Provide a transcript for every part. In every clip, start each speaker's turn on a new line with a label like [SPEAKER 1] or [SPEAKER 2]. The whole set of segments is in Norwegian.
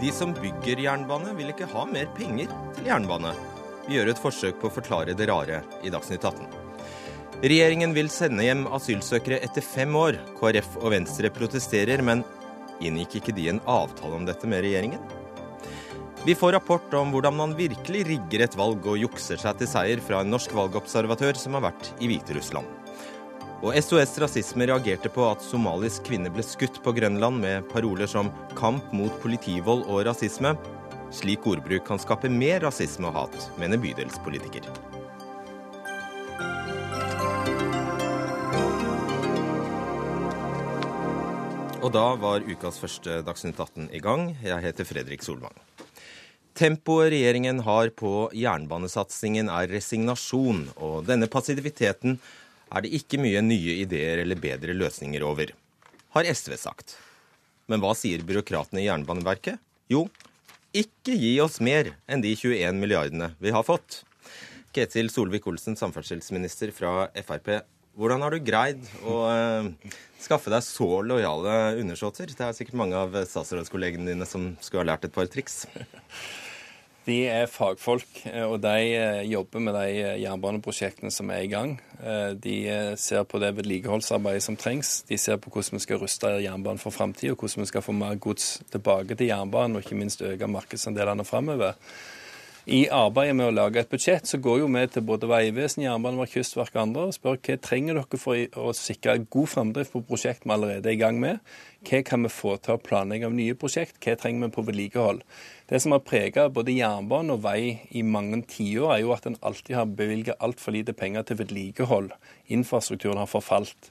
[SPEAKER 1] De som bygger jernbane, vil ikke ha mer penger til jernbane. Vi gjør et forsøk på å forklare det rare i Dagsnytt 18. Regjeringen vil sende hjem asylsøkere etter fem år. KrF og Venstre protesterer, men inngikk ikke de en avtale om dette med regjeringen? Vi får rapport om hvordan man virkelig rigger et valg og jukser seg til seier fra en norsk valgobservatør som har vært i Hviterussland. Og SOS Rasisme reagerte på at somalisk kvinne ble skutt på Grønland med paroler som 'kamp mot politivold og rasisme'. Slik ordbruk kan skape mer rasisme og hat, mener bydelspolitiker. Og da var ukas første Dagsnytt 18 i gang. Jeg heter Fredrik Solvang. Tempoet regjeringen har på jernbanesatsingen er resignasjon, og denne passiviteten er det ikke mye nye ideer eller bedre løsninger over, har SV sagt. Men hva sier byråkratene i Jernbaneverket? Jo, ikke gi oss mer enn de 21 milliardene vi har fått. Ketil Solvik-Olsen, samferdselsminister fra Frp. Hvordan har du greid å eh, skaffe deg så lojale undersåtter? Det er sikkert mange av statsrådskollegene dine som skulle ha lært et par triks.
[SPEAKER 2] De er fagfolk, eh, og de eh, jobber med de jernbaneprosjektene som er i gang. De ser på det vedlikeholdsarbeidet som trengs. De ser på hvordan vi skal ruste jernbanen for framtida, hvordan vi skal få mer gods tilbake til jernbanen, og ikke minst øke markedsandelene framover. I arbeidet med å lage et budsjett så går jo vi til både Vegvesenet, Jernbaneverket, Kystverket og andre og spør hva trenger dere for å sikre god framdrift på prosjekt vi allerede er i gang med. Hva kan vi få til å planlegge av nye prosjekt, hva trenger vi på vedlikehold. Det som har preget både jernbane og vei i mange tiår, er jo at en alltid har bevilget altfor lite penger til vedlikehold. Infrastrukturen har forfalt.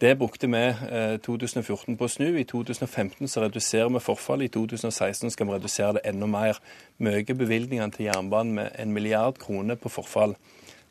[SPEAKER 2] Det brukte vi eh, 2014 på å snu. I 2015 så reduserer vi forfallet. I 2016 skal vi redusere det enda mer. Vi øker bevilgningene til jernbanen med en milliard kroner på forfall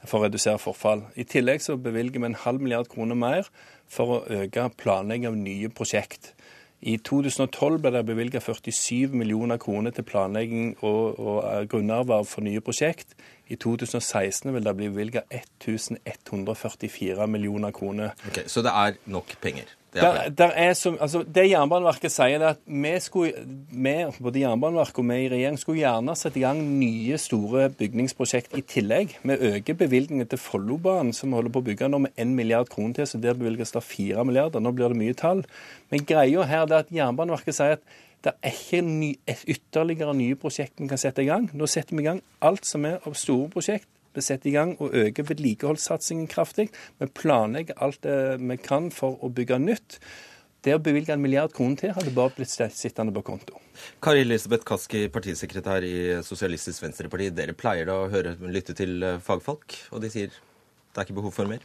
[SPEAKER 2] for å redusere forfall. I tillegg så bevilger vi en halv milliard kroner mer for å øke planlegging av nye prosjekt. I 2012 ble det bevilget 47 millioner kroner til planlegging og, og grunnarbeid for nye prosjekt. I 2016 vil det bli bevilget 1144 millioner kroner.
[SPEAKER 1] Okay, så det er nok penger?
[SPEAKER 2] Der, der er som, altså, det Jernbaneverket sier, er at vi, skulle, vi, både Jernbaneverket og vi i regjering skulle gjerne sette i gang nye, store bygningsprosjekt i tillegg. Vi øker bevilgningen til Follobanen, som vi holder på å bygge nå, med 1 milliard kroner til. så Der bevilges det 4 milliarder. Nå blir det mye tall. Men greia her er at Jernbaneverket sier at det er ikke ny, ytterligere nye prosjekter vi kan sette i gang. Nå setter vi i gang alt som er av store prosjekt. Vi setter i gang og øker vedlikeholdssatsingen kraftig. Vi planlegger alt det vi kan for å bygge nytt. Det å bevilge en milliard kroner til hadde bare blitt sittende på konto.
[SPEAKER 1] Kari Elisabeth Kaski, partisekretær i Sosialistisk Venstreparti. Dere pleier da å høre, lytte til eh, fagfolk, og de sier det er ikke behov for mer?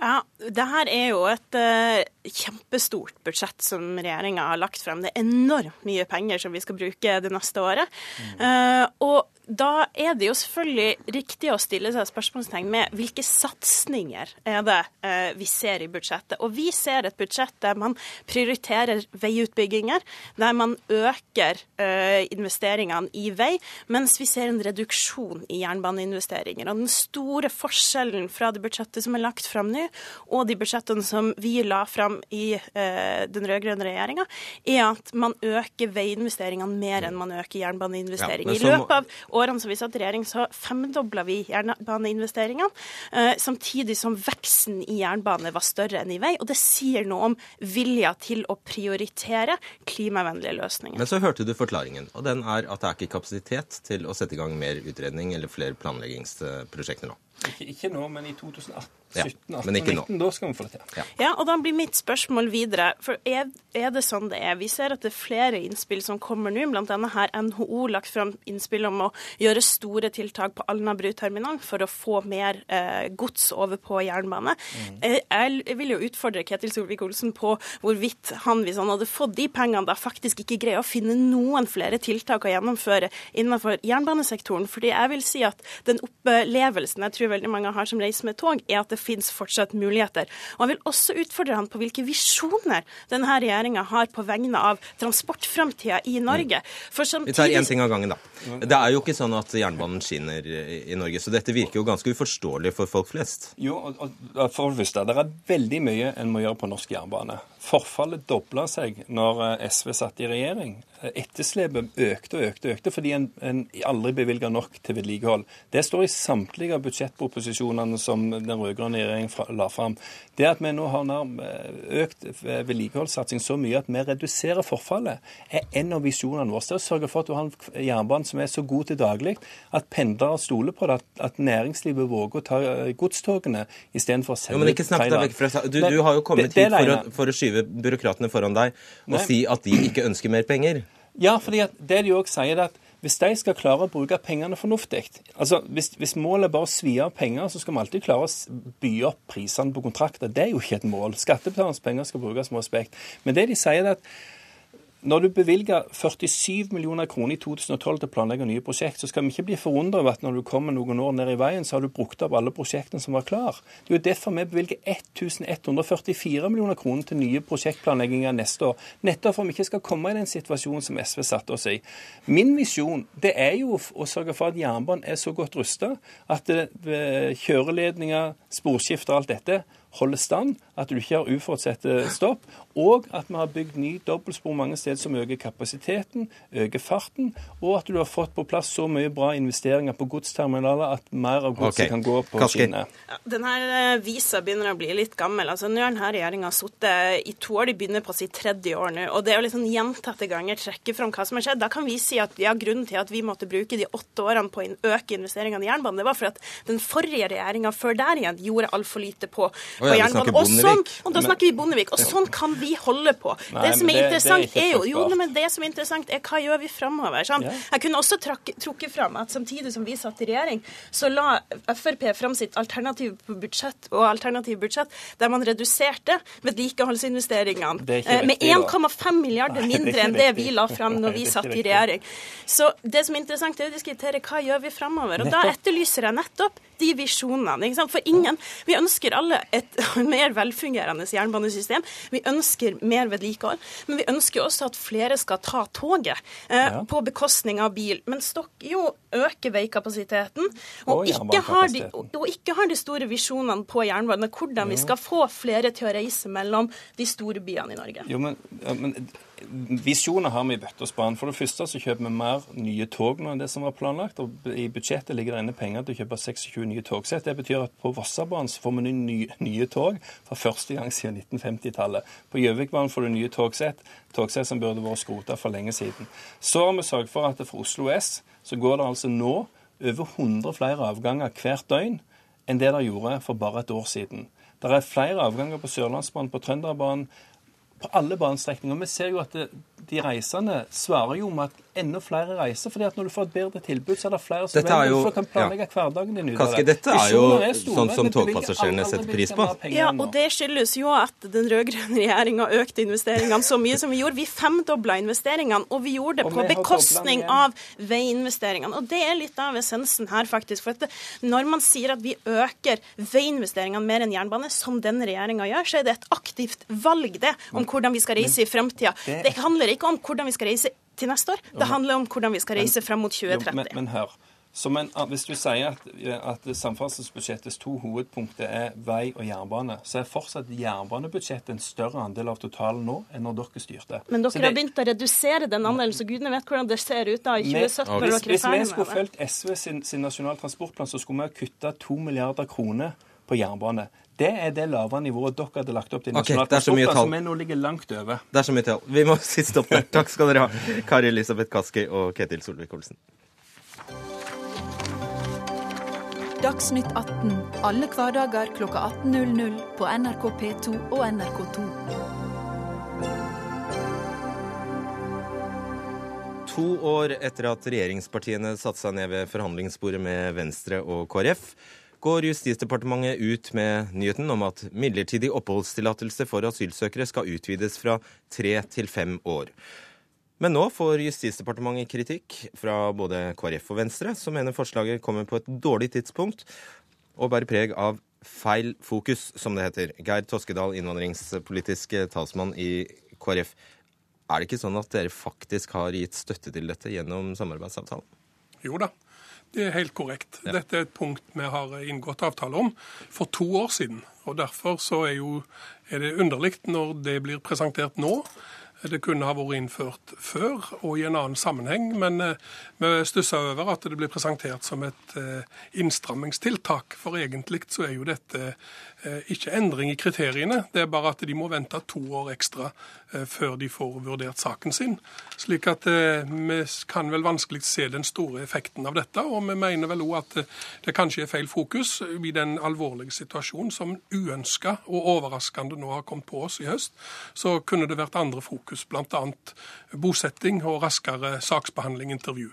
[SPEAKER 3] Ja, det her er jo et uh, kjempestort budsjett som regjeringa har lagt frem. Det er enormt mye penger som vi skal bruke det neste året. Mm. Uh, og da er det jo selvfølgelig riktig å stille seg spørsmålstegn med hvilke satsinger er det eh, vi ser i budsjettet. Og vi ser et budsjett der man prioriterer veiutbygginger, der man øker eh, investeringene i vei, mens vi ser en reduksjon i jernbaneinvesteringer. Og den store forskjellen fra det budsjettet som er lagt fram nå, og de budsjettene som vi la fram i eh, den rød-grønne regjeringa, er at man øker veiinvesteringene mer enn man øker jernbaneinvesteringer. Ja, I løpet av årene som vi satt i regjering, så femdobla vi jernbaneinvesteringene, eh, samtidig som veksten i jernbane var større enn i vei. Og det sier noe om vilja til å prioritere klimavennlige løsninger.
[SPEAKER 1] Men så hørte du forklaringen, og den er at det er ikke kapasitet til å sette i gang mer utredning eller flere planleggingsprosjekter nå.
[SPEAKER 2] Ikke, ikke nå, men i 2018.
[SPEAKER 1] 17, 18, 19,
[SPEAKER 2] da skal vi få det til.
[SPEAKER 3] Ja. ja. og da blir mitt spørsmål videre. For er, er, det sånn det er? Vi ser at det er flere innspill som kommer nå, bl.a. har NHO lagt fram innspill om å gjøre store tiltak på Alnabru-terminalen for å få mer eh, gods over på jernbane. Mm. Jeg, jeg, vil jo utfordre Ketil Solvik-Olsen på hvorvidt han, hvis han hadde fått de pengene, da faktisk ikke greier å finne noen flere tiltak å gjennomføre innenfor jernbanesektoren. Fordi jeg vil si at den opplevelsen jeg tror veldig mange har som reiser med tog, er at det finnes fortsatt muligheter. Og jeg vil også utfordre han på hvilke visjoner denne regjeringa har på vegne av transportframtida i Norge.
[SPEAKER 1] Samtidig... Vi tar én ting av gangen, da. Det er jo ikke sånn at jernbanen skinner i Norge, så dette virker jo ganske uforståelig for folk flest.
[SPEAKER 2] Jo, og, og for det første, det er veldig mye en må gjøre på norsk jernbane. Forfallet dobla seg når eh, SV satt i regjering. Etterslepet økte og økte og økte fordi en, en aldri bevilga nok til vedlikehold. Det står i samtlige av budsjettproposisjonene som den rød-grønne regjeringen la fram. Det at vi nå har eh, økt vedlikeholdssatsing så mye at vi reduserer forfallet, er en av visjonene våre. Det er å sørge for at du har en jernbane som er så god til daglig at pendlere stoler på det, at, at næringslivet våger å ta eh, godstogene istedenfor å
[SPEAKER 1] sende fra du, du har jo kommet det, det hit for å, for å, skyve byråkratene foran deg og Nei. si at de ikke ønsker mer penger.
[SPEAKER 2] Ja, fordi det de òg sier, er at hvis de skal klare å bruke pengene fornuftig altså hvis, hvis, målet er bare å svi av penger, så skal vi alltid klare å by opp prisene på kontrakter. Det er jo ikke et mål. Skattebetalernes penger skal brukes med respekt. Men det de sier, er at når du bevilger 47 millioner kroner i 2012 til å planlegge nye prosjekt, så skal vi ikke bli forundret over at når du kommer noen år ned i veien, så har du brukt opp alle prosjektene som var klar. Det er jo derfor vi bevilger 1144 millioner kroner til nye prosjektplanlegginger neste år. Nettopp for at vi ikke skal komme i den situasjonen som SV satte oss i. Min visjon det er jo å sørge for at jernbanen er så godt rusta at eh, kjøreledninger, sporskifter og alt dette holder stand, at du ikke har uforutsette stopp, og at vi har bygd ny dobbeltspor mange steder som øker kapasiteten, øker farten, og at du har fått på plass så mye bra investeringer på godsterminaler at mer av godset okay. kan gå på skinner.
[SPEAKER 3] Ja, denne eh, visa begynner å bli litt gammel. altså Nå har denne regjeringa sittet i to år, de begynner på sitt tredje år nå. og Det å liksom gjentatte ganger trekke fram hva som har skjedd, da kan vi si at ja, grunnen til at vi måtte bruke de åtte årene på å øke investeringene i jernbanen, det var for at den forrige regjeringa før der igjen gjorde altfor lite på
[SPEAKER 1] på ja, jernbanen. Og, sånn,
[SPEAKER 3] og da snakker vi Bondevik. Og sånn kan vi holde på. Nei, det som er interessant, det, det er, jo, jo, men det som er interessant, er hva gjør vi framover? Sånn. Ja. Jeg kunne også trukket fram at samtidig som vi satt i regjering, så la Frp fram sitt alternative budsjett og alternativ budsjett der man reduserte vedlikeholdsinvesteringene eh, med 1,5 milliarder mindre enn det vi la fram når vi satt i regjering. Så det som er interessant, er å diskutere hva gjør vi framover. Og da etterlyser jeg nettopp de visjonene. ikke sant? For ingen Vi ønsker alle et mer velfungerende jernbanesystem. Vi ønsker mer vedlikehold. Men vi ønsker også at flere skal ta toget eh, ja. på bekostning av bil. Men Stokk jo øker veikapasiteten og, og, ikke har de, og ikke har de store visjonene på jernbane. Hvordan vi skal få flere til å reise mellom de store byene i Norge.
[SPEAKER 2] Jo, men, men Visjoner har vi i bøtte og spann. For det første så kjøper vi mer nye tog nå enn det som var planlagt. og I budsjettet ligger det inne penger til å kjøpe 26 nye togsett. Det betyr at på Vossabanen så får vi nye, nye tog for første gang siden 1950-tallet. På Gjøvikbanen får du nye togsett, togsett som burde vært skrota for lenge siden. Så har vi sørget for at for Oslo S så går det altså nå over 100 flere avganger hvert døgn enn det det gjorde for bare et år siden. Det er flere avganger på Sørlandsbanen, på Trønderbanen, på alle banestrekninger. Vi ser jo at det, de reisende svarer jo med at enda flere reiser. fordi at når du får et bedre tilbud, så er det flere som
[SPEAKER 1] velger.
[SPEAKER 2] Jo, kan planlegge ja. hverdagen din ut
[SPEAKER 1] av det. Dette er jo er store, sånn som togpassasjerene setter pris på.
[SPEAKER 3] Ja, og det skyldes jo at den rød-grønne regjeringa økte investeringene så mye som vi gjorde. Vi femdobla investeringene, og vi gjorde det på bekostning av veiinvesteringene. Og det er litt av essensen her, faktisk. For at når man sier at vi øker veiinvesteringene mer enn jernbane, som denne regjeringa gjør, så er det et aktivt valg, det, om hvordan vi skal reise i framtida. Det handler ikke om hvordan vi skal reise til neste år. Det handler om hvordan vi skal reise frem mot 2030.
[SPEAKER 2] Men, men hør. En, hvis du sier at, at samferdselsbudsjettets to hovedpunkter er vei og jernbane, så er fortsatt jernbanebudsjettet en større andel av totalen nå enn når dere styrte.
[SPEAKER 3] Men dere det, har begynt å redusere den andelen, så gudene vet hvordan det ser ut da i 2017.
[SPEAKER 2] Hvis, hvis vi skulle fulgt SV sin, sin nasjonal transportplan, så skulle vi ha kutta to milliarder kroner på jernbane. Det er det lavere nivået dere hadde lagt opp til nasjonal okay, transportplan, som vi nå ligger langt over.
[SPEAKER 1] Det er så mye tall. Vi må si stopp der. Takk skal dere ha, Kari Elisabeth Kaski og Ketil Solvik-Olsen.
[SPEAKER 4] Dagsnytt 18 alle hverdager kl 18.00 på NRK P2 og NRK2.
[SPEAKER 1] To år etter at regjeringspartiene satte seg ned ved forhandlingsbordet med Venstre og KrF, går Justisdepartementet ut med nyheten om at midlertidig oppholdstillatelse for asylsøkere skal utvides fra tre til fem år. Men nå får Justisdepartementet kritikk fra både KrF og Venstre, som mener forslaget kommer på et dårlig tidspunkt, og bærer preg av feil fokus, som det heter. Geir Toskedal, innvandringspolitisk talsmann i KrF. Er det ikke sånn at dere faktisk har gitt støtte til dette gjennom samarbeidsavtalen?
[SPEAKER 5] Jo da, det er helt korrekt. Ja. Dette er et punkt vi har inngått avtale om for to år siden. og Derfor er, jo, er det underlig når det blir presentert nå. Det kunne ha vært innført før og i en annen sammenheng, men eh, vi stusser over at det blir presentert som et eh, innstrammingstiltak. For egentlig så er jo dette ikke endring i kriteriene, det er bare at de må vente to år ekstra eh, før de får vurdert saken sin. Slik at eh, vi kan vel vanskelig se den store effekten av dette. Og vi mener vel òg at det kanskje er feil fokus i den alvorlige situasjonen som uønska og overraskende nå har kommet på oss i høst. Så kunne det vært andre fokus, bl.a. bosetting og raskere saksbehandling, intervju.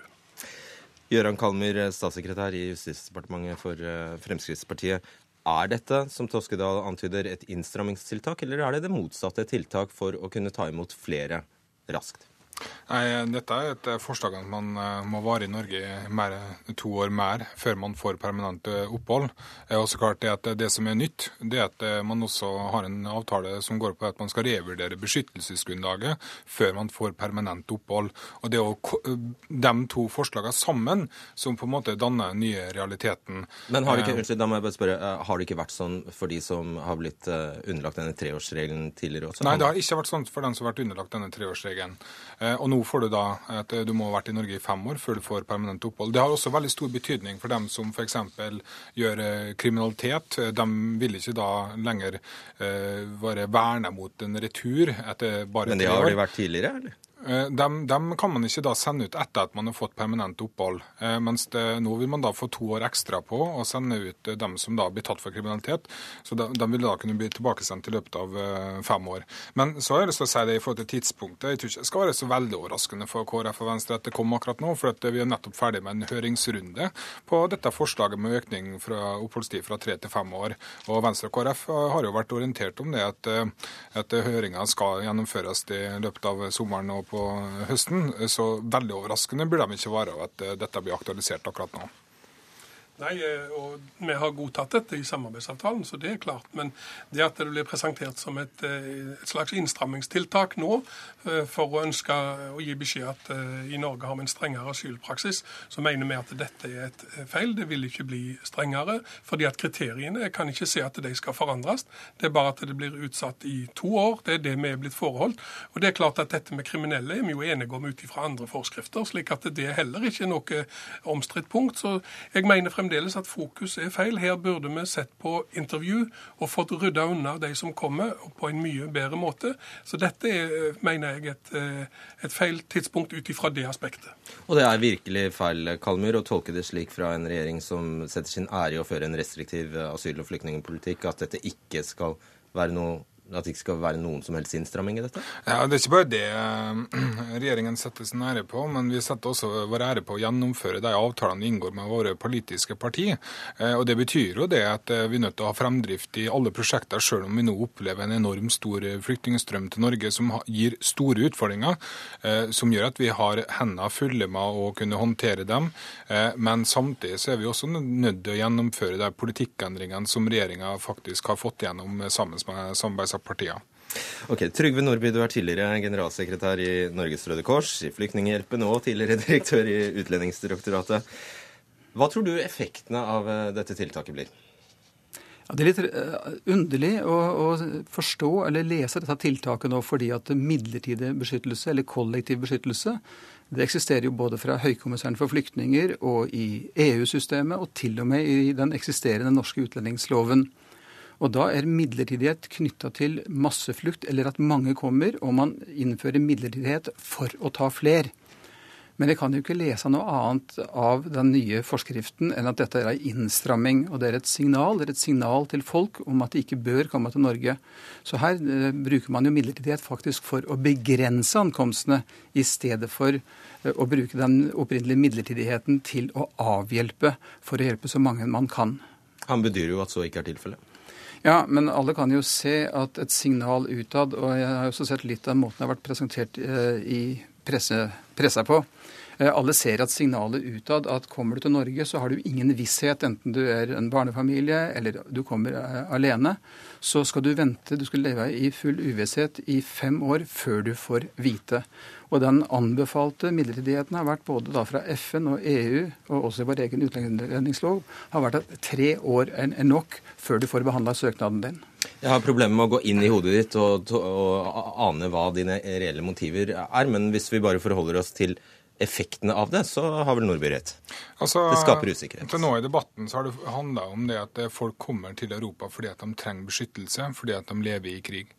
[SPEAKER 1] Gøran Kalmyr, statssekretær i Justisdepartementet for Fremskrittspartiet. Er dette, som Toskedal antyder, et innstrammingstiltak, eller er det det motsatte tiltak for å kunne ta imot flere raskt?
[SPEAKER 6] Nei, Dette er et forslag at man eh, må vare i Norge mer, to år mer før man får permanent eh, opphold. Og så klart det, at det som er nytt, det er at eh, man også har en avtale som går på at man skal revurdere beskyttelsesgrunnlaget før man får permanent opphold. Og Det er jo de to forslagene sammen som på en måte danner den nye realiteten.
[SPEAKER 1] Men har det ikke, unnskyld, da må jeg bare spørre, har det ikke vært sånn for de som har blitt underlagt denne treårsregelen tidligere også?
[SPEAKER 6] Nei, det har ikke vært sånn for den som har vært underlagt denne treårsregelen. Og nå får du da at du må ha vært i Norge i fem år før du får permanent opphold. Det har også veldig stor betydning for dem som f.eks. gjør eh, kriminalitet. De vil ikke da lenger være verna mot en retur etter bare tre år.
[SPEAKER 1] Men det har de vært tidligere, eller?
[SPEAKER 6] Dem, dem, kan man ikke da sende ut etter at man har fått permanent opphold. Eh, mens det, nå vil man da få to år ekstra på å sende ut eh, dem som da blir tatt for kriminalitet. Så de, de vil da kunne bli tilbakesendt i løpet av eh, fem år. Men så har jeg lyst til å si det i forhold til tidspunktet. Jeg tror ikke det skal være så veldig overraskende for KrF og Venstre at det kom akkurat nå. For vi er nettopp ferdig med en høringsrunde på dette forslaget med økning fra oppholdstid fra tre til fem år. Og Venstre og KrF har jo vært orientert om det at, at høringa skal gjennomføres i løpet av sommeren. og på høsten. Så veldig overraskende burde de ikke være at eh, dette blir aktualisert akkurat nå.
[SPEAKER 5] Nei, eh, og Vi har godtatt dette i samarbeidsavtalen, så det er klart. Men det at det blir presentert som et, eh, et slags innstrammingstiltak nå eh, for å ønske å gi beskjed at i Norge har vi en strengere asylpraksis, så mener vi at dette er et feil. Det vil ikke bli strengere. fordi at kriteriene Jeg kan ikke se at de skal forandres. Det er bare at det blir utsatt i to år. Det er det vi er blitt forholdt. Og det er klart at dette med kriminelle er vi jo enige om ut ifra andre forskrifter, slik at det er heller ikke er noe omstridt punkt. Så jeg mener fremdeles fremdeles at fokus er feil. Her burde vi sett på intervju og fått rydda unna de som kommer, på en mye bedre måte. Så dette er, mener jeg, et, eh, et feil tidspunkt ut ifra det aspektet.
[SPEAKER 1] Og det er virkelig feil, Kalmyr, å tolke det slik fra en regjering som setter sin ære i å føre en restriktiv asyl- og flyktningpolitikk, at dette ikke skal være noe at det ikke skal være noen som helst innstramming i dette?
[SPEAKER 6] Ja, Det er ikke bare det eh, regjeringen setter sin ære på, men vi setter også vår ære på å gjennomføre de avtalene vi inngår med våre politiske partier. Eh, og Det betyr jo det at eh, vi er nødt til å ha fremdrift i alle prosjekter, selv om vi nå opplever en enorm stor flyktningstrøm til Norge som gir store utfordringer, som gjør at vi har hendene fulle med å kunne håndtere dem. Men samtidig så er vi også nødt til å gjennomføre de politikkendringene som regjeringa faktisk har fått gjennom sammen med samarbeidsavtalen partiene.
[SPEAKER 1] Ok, Trygve Nordby, du er tidligere generalsekretær i Norges Røde Kors, i Flyktninghjelpen og tidligere direktør i Utlendingsdirektoratet. Hva tror du effektene av eh, dette tiltaket blir?
[SPEAKER 7] Ja, det er litt eh, underlig å, å, forstå eller lese dette tiltaket nå fordi at midlertidig beskyttelse eller kollektiv beskyttelse det eksisterer jo både fra Høykommissæren for flyktninger og i EU-systemet og til og med i den eksisterende norske utlendingsloven. Og da er midlertidighet knytta til masseflukt, eller at mange kommer, og man innfører midlertidighet for å ta fler. Men jeg kan jo ikke lese noe annet av den nye forskriften enn at dette er en innstramming. Og det er et signal det er et signal til folk om at de ikke bør komme til Norge. Så her eh, bruker man jo midlertidighet faktisk for å begrense ankomstene, i stedet for eh, å bruke den opprinnelige midlertidigheten til å avhjelpe for å hjelpe så mange man kan.
[SPEAKER 1] Han bedyrer jo at så ikke er tilfellet.
[SPEAKER 7] Ja, men alle kan jo se at et signal utad, og jeg har også sett litt av måten det har vært presentert eh, i presse, pressa på, Alle ser at signalet utad at kommer du til Norge, så har du ingen visshet, enten du er en barnefamilie eller du kommer alene. Så skal du vente, du skal leve i full uvisshet i fem år før du får vite. Og den anbefalte midlertidigheten har vært både da fra FN og EU, og også i vår egen utlendingslov, har vært at tre år er nok før du får behandla søknaden din.
[SPEAKER 1] Jeg har problemer med å gå inn i hodet ditt og, og, ane hva dine reelle motiver er, men hvis vi bare forholder oss til effektene av det, så har vel Nordby rett. Altså, det skaper usikkerhet.
[SPEAKER 6] Til nå i debatten så har det handla om det at folk kommer til Europa fordi at de trenger beskyttelse, fordi at de lever i krig.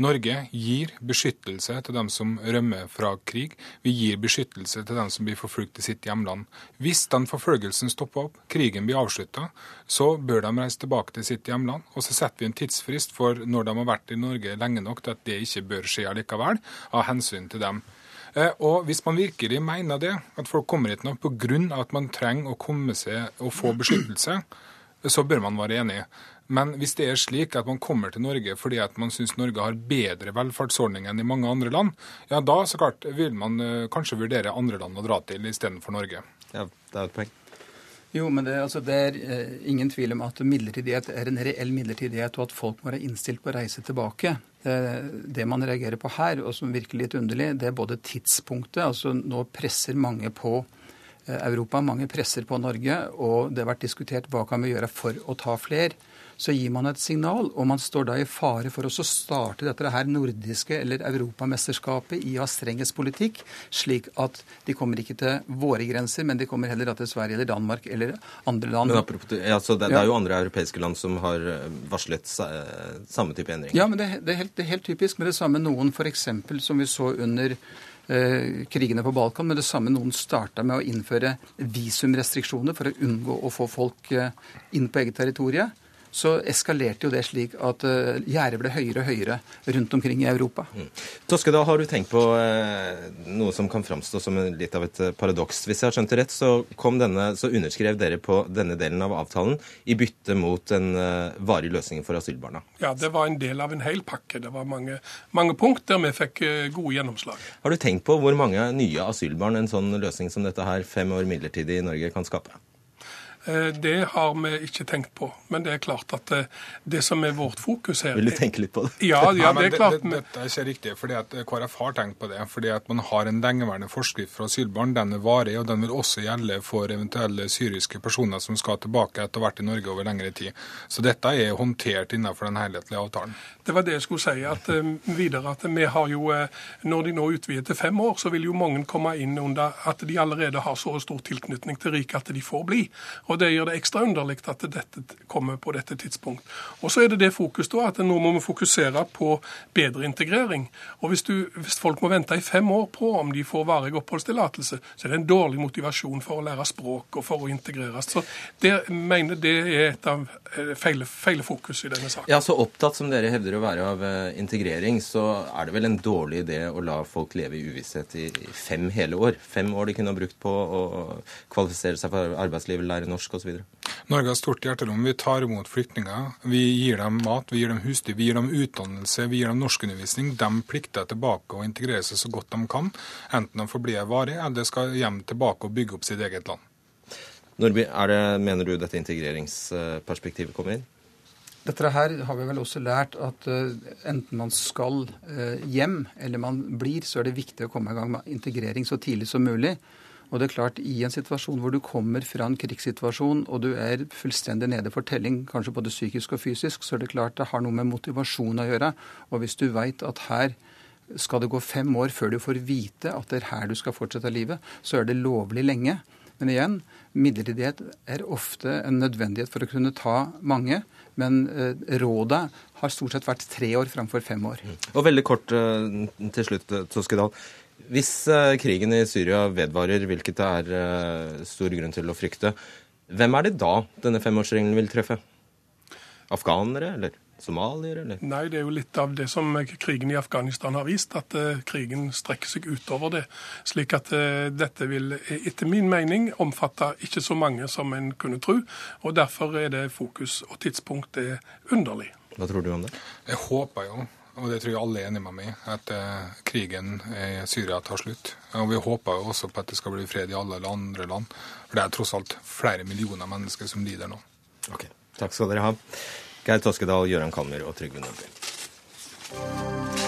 [SPEAKER 6] Norge gir beskyttelse til dem som rømmer fra krig. Vi gir beskyttelse til dem som blir forfulgt i sitt hjemland. Hvis den forfølgelsen stopper opp, krigen blir avslutta, så bør de reise tilbake til sitt hjemland. Og så setter vi en tidsfrist for når de har vært i Norge lenge nok til at det ikke bør skje allikevel, av hensyn til dem. Eh, og hvis man virkelig mener det, at folk kommer hit nå pga. at man trenger å komme seg og få beskyttelse, så bør man være enig. Men hvis det er slik at man kommer til Norge fordi at man syns Norge har bedre velferdsordninger enn i mange andre land, ja da så klart vil man eh, kanskje vurdere andre land å dra til istedenfor Norge.
[SPEAKER 1] Ja, det er et poeng.
[SPEAKER 7] Jo, men det, altså, det er eh, ingen tvil om at midlertidighet er en reell midlertidighet, og at folk må være innstilt på å reise tilbake. Det, det man reagerer på her, og som virker litt underlig, det er både tidspunktet. altså Nå presser mange på eh, Europa, mange presser på Norge, og det har vært diskutert hva kan vi gjøre for å ta flere så gir man et signal, og man står da i fare for å starte dette her nordiske eller europamesterskapet i å ha strengest politikk, slik at de kommer ikke til våre grenser, men de kommer heller til Sverige eller Danmark eller andre land.
[SPEAKER 1] Men apropos, altså, det, det, er jo andre europeiske land som har eh, varslet samme type endringer.
[SPEAKER 7] Ja, men det, det, er, helt, det er helt typisk med det samme noen f.eks. som vi så under eh, krigene på Balkan, men det samme noen starta med å innføre visumrestriksjoner for å unngå å få folk eh, inn på eget territorium så eskalerte jo det slik at uh, gjerdet ble høyere og høyere rundt omkring i Europa. Mm.
[SPEAKER 1] Toskedal, har du tenkt på uh, noe som kan framstå som litt av et uh, paradoks? Hvis jeg har skjønt det rett, så, denne, så, underskrev dere på denne delen av avtalen i bytte mot en uh, varig løsning for asylbarna.
[SPEAKER 5] Ja, det var en del av en hel pakke. Det var mange, mange punkt der vi fikk gode gjennomslag.
[SPEAKER 1] Har du tenkt på hvor mange nye asylbarn en sånn løsning som dette her, fem år midlertidig i Norge, kan skape?
[SPEAKER 5] Eh, det har vi ikke tenkt på. Men det er klart at det, eh, det som er vårt fokus her
[SPEAKER 1] Vil du tenke litt på det?
[SPEAKER 5] Ja, ja det er klart.
[SPEAKER 6] Det, dette er ikke riktig. fordi at KrF har tenkt på det. fordi at man har en lengeværende forskrift for asylbarn. Den er varig, og den vil også gjelde for eventuelle syriske personer som skal tilbake etter hvert i Norge over lengre tid. Så dette er håndtert innenfor den helhetlige avtalen.
[SPEAKER 5] Det var det jeg skulle si. at uh, videre at vi har jo, uh, Når de nå utvider til fem år, så vil jo mange komme inn under at de allerede har så stor tilknytning til riket at de får bli. Og Det gjør det ekstra underlig at dette kommer på dette tidspunkt. Og Så er det det fokus da, at nå må vi fokusere på bedre integrering. Og hvis, du, hvis folk må vente i fem år på om de får varig oppholdstillatelse, så er det en dårlig motivasjon for å lære språk og for å integreres. Så det mener det er et av eh, feile, feile fokus i denne saken.
[SPEAKER 1] Ja, Så opptatt som dere hevder å være av eh, integrering, så er det vel en dårlig idé å la folk leve i uvisshet i fem hele år? Fem år de kunne ha brukt på å kvalifisere seg for arbeidslivet, lære norsk osv.?
[SPEAKER 6] Norge har stort hjertelom. Vi tar imot flyktninger. Vi gir dem mat, vi gir dem husdyr, vi gir dem utdannelse, vi gir dem norskundervisning. De plikter tilbake å integrere seg så godt de kan, enten de får bli varig eller skal hjem tilbake og bygge opp sitt eget land.
[SPEAKER 1] Nordby, det, mener du dette integreringsperspektivet kommer inn?
[SPEAKER 7] Dette her har vi vel også lært at uh, enten man skal uh, hjem eller man blir, så er det viktig å komme i gang med integrering så tidlig som mulig. Og det er klart, I en situasjon hvor du kommer fra en krigssituasjon og du er fullstendig nede for telling, kanskje både psykisk og fysisk, så er det klart det har noe med motivasjon å gjøre. Og hvis du veit at her skal det gå fem år før du får vite at det er her du skal fortsette livet, så er det lovlig lenge. Men igjen, midlertidighet er ofte en nødvendighet for å kunne ta mange. Men eh, rådet har stort sett vært tre år framfor fem år.
[SPEAKER 1] Og veldig kort eh, til slutt, Toskedal. Hvis krigen i Syria vedvarer, hvilket det er stor grunn til å frykte, hvem er det da denne femårsregelen vil treffe? Afghanere, eller somaliere, eller?
[SPEAKER 5] Nei, det er jo litt av det som krigen i Afghanistan har vist, at uh, krigen strekker seg utover det. Slik at dette vil etter min mening omfatte ikke så mange som en kunne tro. Og derfor er det fokus og tidspunkt er underlig.
[SPEAKER 1] Hva tror du om det?
[SPEAKER 6] Jeg håper jo og det tror jeg alle er enig med meg i, at eh, krigen i Syria tar slutt. Og Vi håper jo også på at det skal bli fred i alle andre land. For det er tross alt flere millioner mennesker som lider nå.
[SPEAKER 1] Ok, Takk skal dere ha. Geir Toskedal, Gøran Kalmer og Trygve Nordby.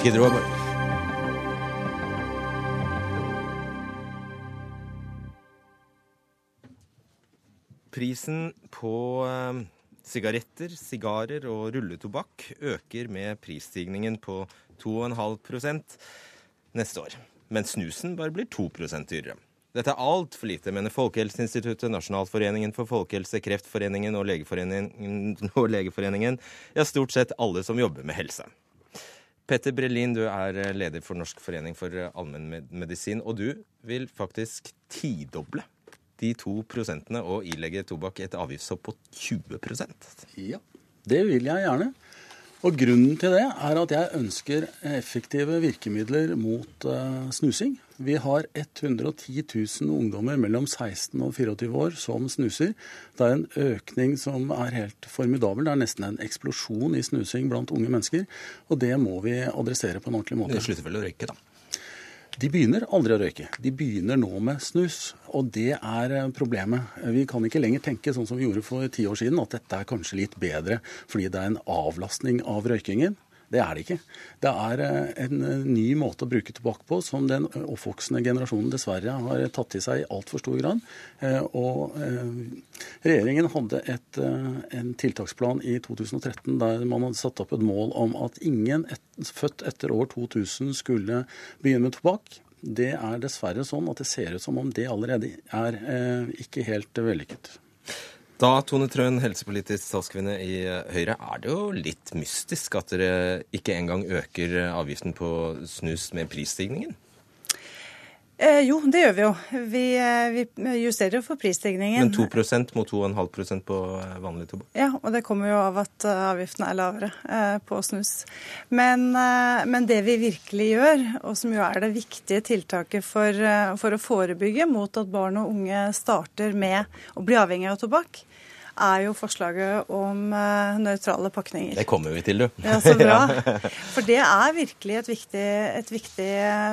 [SPEAKER 1] Gidder du bare Prisen på eh, sigaretter, sigarer og rulletobakk øker med prisstigningen på 2,5% neste år. Men snusen bare blir 2 dyrere. Dette er altfor lite, mener Folkehelseinstituttet, Nasjonalforeningen for folkehelse, Kreftforeningen og Legeforeningen, og Legeforeningen. Ja, stort sett alle som jobber med helse. Petter Brelin, du er leder for Norsk forening for allmennmedisin, og du vil faktisk tidoble de to prosentene og ilegge tobakk et avgiftshopp på 20%
[SPEAKER 8] Ja, det vil jeg gjerne. Og grunnen til det er at jeg ønsker effektive virkemidler mot uh, snusing. Vi har 110 000 ungdommer mellom 16 og 24 år som snuser. Det er en økning som er helt formidabel. Det er nesten en eksplosjon i snusing blant unge mennesker. Og det må vi adressere på en ordentlig måte.
[SPEAKER 1] Det slutter vel å røyke, da?
[SPEAKER 8] De begynner aldri å røyke. De begynner nå med snus. Og det er eh, problemet. Vi kan ikke lenger tenke sånn som vi gjorde for ti år siden, at dette er kanskje litt bedre fordi det er en avlastning av røykingen. Det er det ikke. Det er eh, en eh, ny måte å bruke tobakk på som den oppvoksende generasjonen dessverre har tatt til seg i altfor stor grad. Og regjeringen hadde et, en tiltaksplan i 2013 der man hadde satt opp et mål om at ingen et, født etter år 2000 skulle begynne med tobakk. Det er dessverre sånn at det ser ut som om det allerede er ikke helt vellykket.
[SPEAKER 1] Da, Tone Trøen, helsepolitisk talskvinne i Høyre, er det jo litt mystisk at dere ikke engang øker avgiften på snus med prisstigningen?
[SPEAKER 9] Eh, jo, det gjør vi jo. Vi, eh, vi justerer for prisstigningen.
[SPEAKER 1] Men 2% mot 2,5% på eh, vanlig tobakk?
[SPEAKER 9] Ja, og det kommer jo av at eh, avgiften er lavere eh, på snus. Men, eh, men, det vi virkelig gjør, og som jo er det viktige tiltaket for, for å forebygge mot at barn og unge starter med å bli avhengig av tobakk, er jo forslaget om uh, nøytrale pakninger.
[SPEAKER 1] Det kommer vi til, du.
[SPEAKER 9] Ja, Så bra. For det er virkelig et viktig, et viktig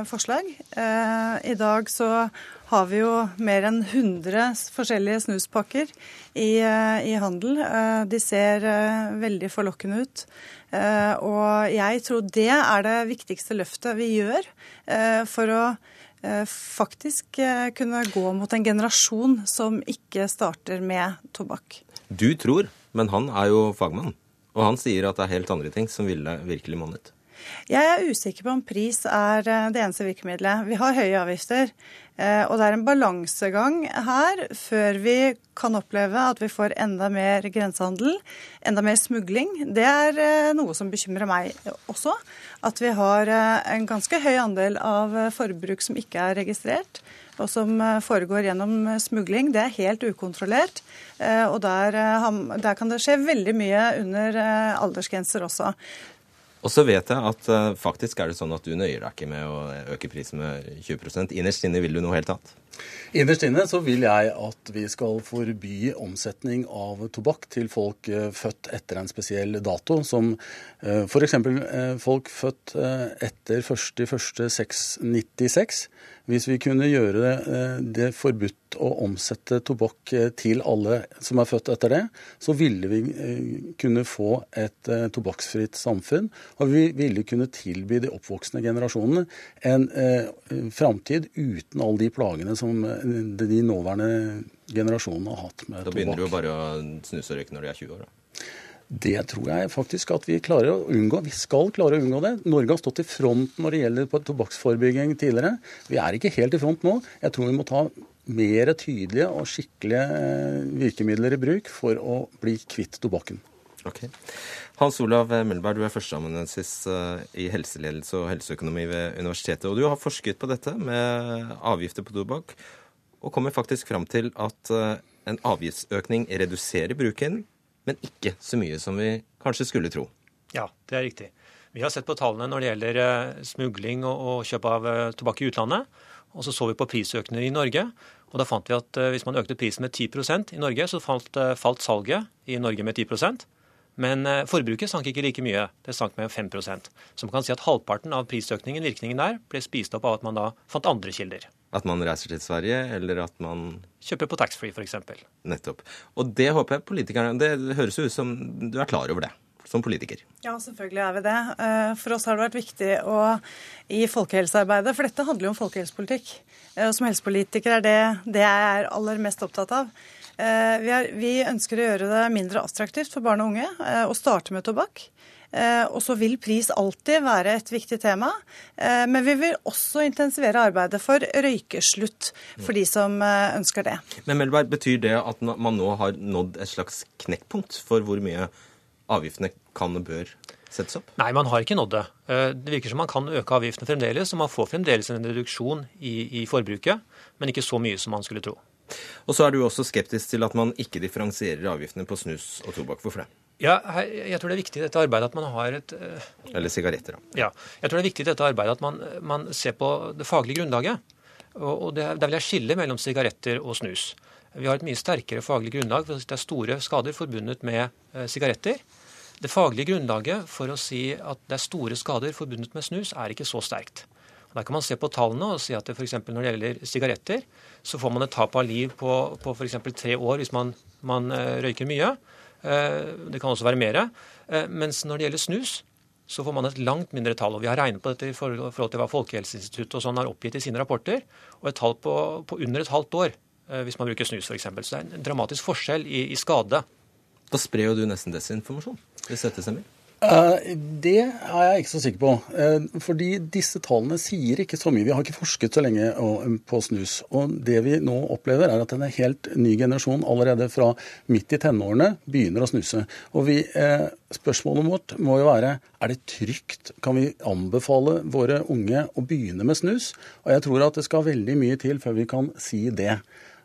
[SPEAKER 9] forslag. Uh, I dag så har vi jo mer enn 100 forskjellige snuspakker i, i handel. De ser veldig forlokkende ut. Og jeg tror det er det viktigste løftet vi gjør for å faktisk kunne gå mot en generasjon som ikke starter med tobakk.
[SPEAKER 1] Du tror, men han er jo fagmann. Og han sier at det er helt andre ting som ville virkelig monnet.
[SPEAKER 9] Jeg er usikker på om pris er eh, det eneste virkemidlet. Vi har høye avgifter. Eh, og det er en balansegang her før vi kan oppleve at vi får enda mer grensehandel, enda mer smugling. Det er eh, noe som bekymrer meg også. At vi har en ganske høy andel av forbruk som ikke er registrert og som eh, foregår gjennom eh, smugling. Det er helt ukontrollert. Eh, og der, der kan det skje veldig mye under aldersgrenser også.
[SPEAKER 1] Og så vet jeg at uh, faktisk er det sånn at du nøyer deg ikke med å øke prisen med 20% Innerst inne vil du noe helt annet?
[SPEAKER 8] Innerst inne så vil jeg at vi skal forby omsetning av tobakk til folk uh, født etter en spesiell dato, som uh, f.eks. Uh, folk født etter 1.1.696 hvis vi kunne gjøre det, eh, forbudt å omsette tobakk eh, til alle som er født etter det, så ville vi eh, kunne få et tobakksfritt samfunn. Og vi ville kunne tilby de oppvoksende generasjonene en eh, framtid uten alle de plagene som de nåværende generasjonene har hatt med tobakk.
[SPEAKER 1] Da begynner du jo bare å snuse og røyke når de er 20 år, da?
[SPEAKER 8] Det tror jeg faktisk at vi klarer å unngå. Vi skal klare å unngå det. Norge har stått i front når det gjelder tobakksforebygging tidligere. Vi er ikke helt i front nå. Jeg tror vi må ta mer tydelige og skikkelige eh, virkemidler i bruk for å bli kvitt tobakken.
[SPEAKER 1] Ok. Hans Olav Mølberg, du er førsteamanuensis eh, i helseledelse og helseøkonomi ved universitetet. Og du har forsket på dette med avgifter på tobakk, og kommer faktisk fram til at eh, en avgiftsøkning reduserer bruken, men ikke så mye som vi kanskje skulle tro.
[SPEAKER 10] Ja, det er riktig. Vi har sett på tallene når det gjelder eh, smugling og kjøp av tobakk i utlandet. Og så så vi på prisøkninger i Norge. Og da fant vi at hvis man økte prisen med 10% i Norge, så falt, falt salget i Norge med 10 Men eh, forbruket sank ikke like mye. Det sank med 5 Så man kan si at halvparten av prisøkningen, virkningen der, ble spist opp av at man da fant andre kilder.
[SPEAKER 1] At man reiser til Sverige, eller at man
[SPEAKER 10] Kjøper på taxfree, f.eks.
[SPEAKER 1] Nettopp. Og det håper jeg politikerne Det høres ut som du er klar over det som politiker?
[SPEAKER 9] Ja, selvfølgelig er vi det. Eh, for oss har det vært viktig å, i folkehelsearbeidet, for dette handler jo om folkehelsepolitikk. Eh, som helsepolitiker er det det jeg er aller mest opptatt av. Eh, vi, er, vi ønsker å gjøre det mindre attraktivt for barn og unge å starte med tobakk. Og så vil pris alltid være et viktig tema. Men vi vil også intensivere arbeidet for røykeslutt for de som ønsker det.
[SPEAKER 1] Men Melberg, Betyr det at man nå har nådd et slags knekkpunkt for hvor mye avgiftene kan og bør settes opp?
[SPEAKER 10] Nei, man har ikke nådd det. Eh, det virker som man kan øke avgiftene fremdeles, og man får fremdeles en reduksjon i, i forbruket, men ikke så mye som man skulle tro.
[SPEAKER 1] Og så er du også skeptisk til at man ikke differensierer avgiftene på snus og tobakk. Hvorfor det?
[SPEAKER 10] Ja, jeg tror det er viktig i dette arbeidet at man har et
[SPEAKER 1] eh, Eller sigaretter, da.
[SPEAKER 10] Ja. Jeg tror det er viktig i dette arbeidet at man, man ser på det faglige grunnlaget. Og det, Der vil jeg skille mellom sigaretter og snus. Vi har et mye sterkere faglig grunnlag for at det er store skader forbundet med eh, sigaretter. Det faglige grunnlaget for å si at det er store skader forbundet med snus, er ikke så sterkt. Der kan man se på tallene og si at f.eks. når det gjelder sigaretter, så får man et tap av liv på, på f.eks. tre år hvis man, man uh, røyker mye. Uh, det kan også være mer. Uh, mens når det gjelder snus, så får man et langt mindre tall. og Vi har regnet på dette i forhold til hva Folkehelseinstituttet og sånn har oppgitt i sine rapporter. Og et tall på, på under et halvt år hvis man bruker snus f.eks. Så det er en dramatisk forskjell i, i skade.
[SPEAKER 1] Da sprer jo du nesten desinformasjon hvis dette stemmer?
[SPEAKER 8] Uh, det er jeg ikke så sikker på. Uh, fordi disse tallene sier ikke så mye. Vi har ikke forsket så lenge på snus. Og det vi nå opplever, er at en helt ny generasjon allerede fra midt i tenårene begynner å snuse. Og vi, spørsmålet vårt må jo være er det trygt? Kan vi anbefale våre unge å begynne med snus? Og jeg tror at det skal veldig mye til før vi kan si det.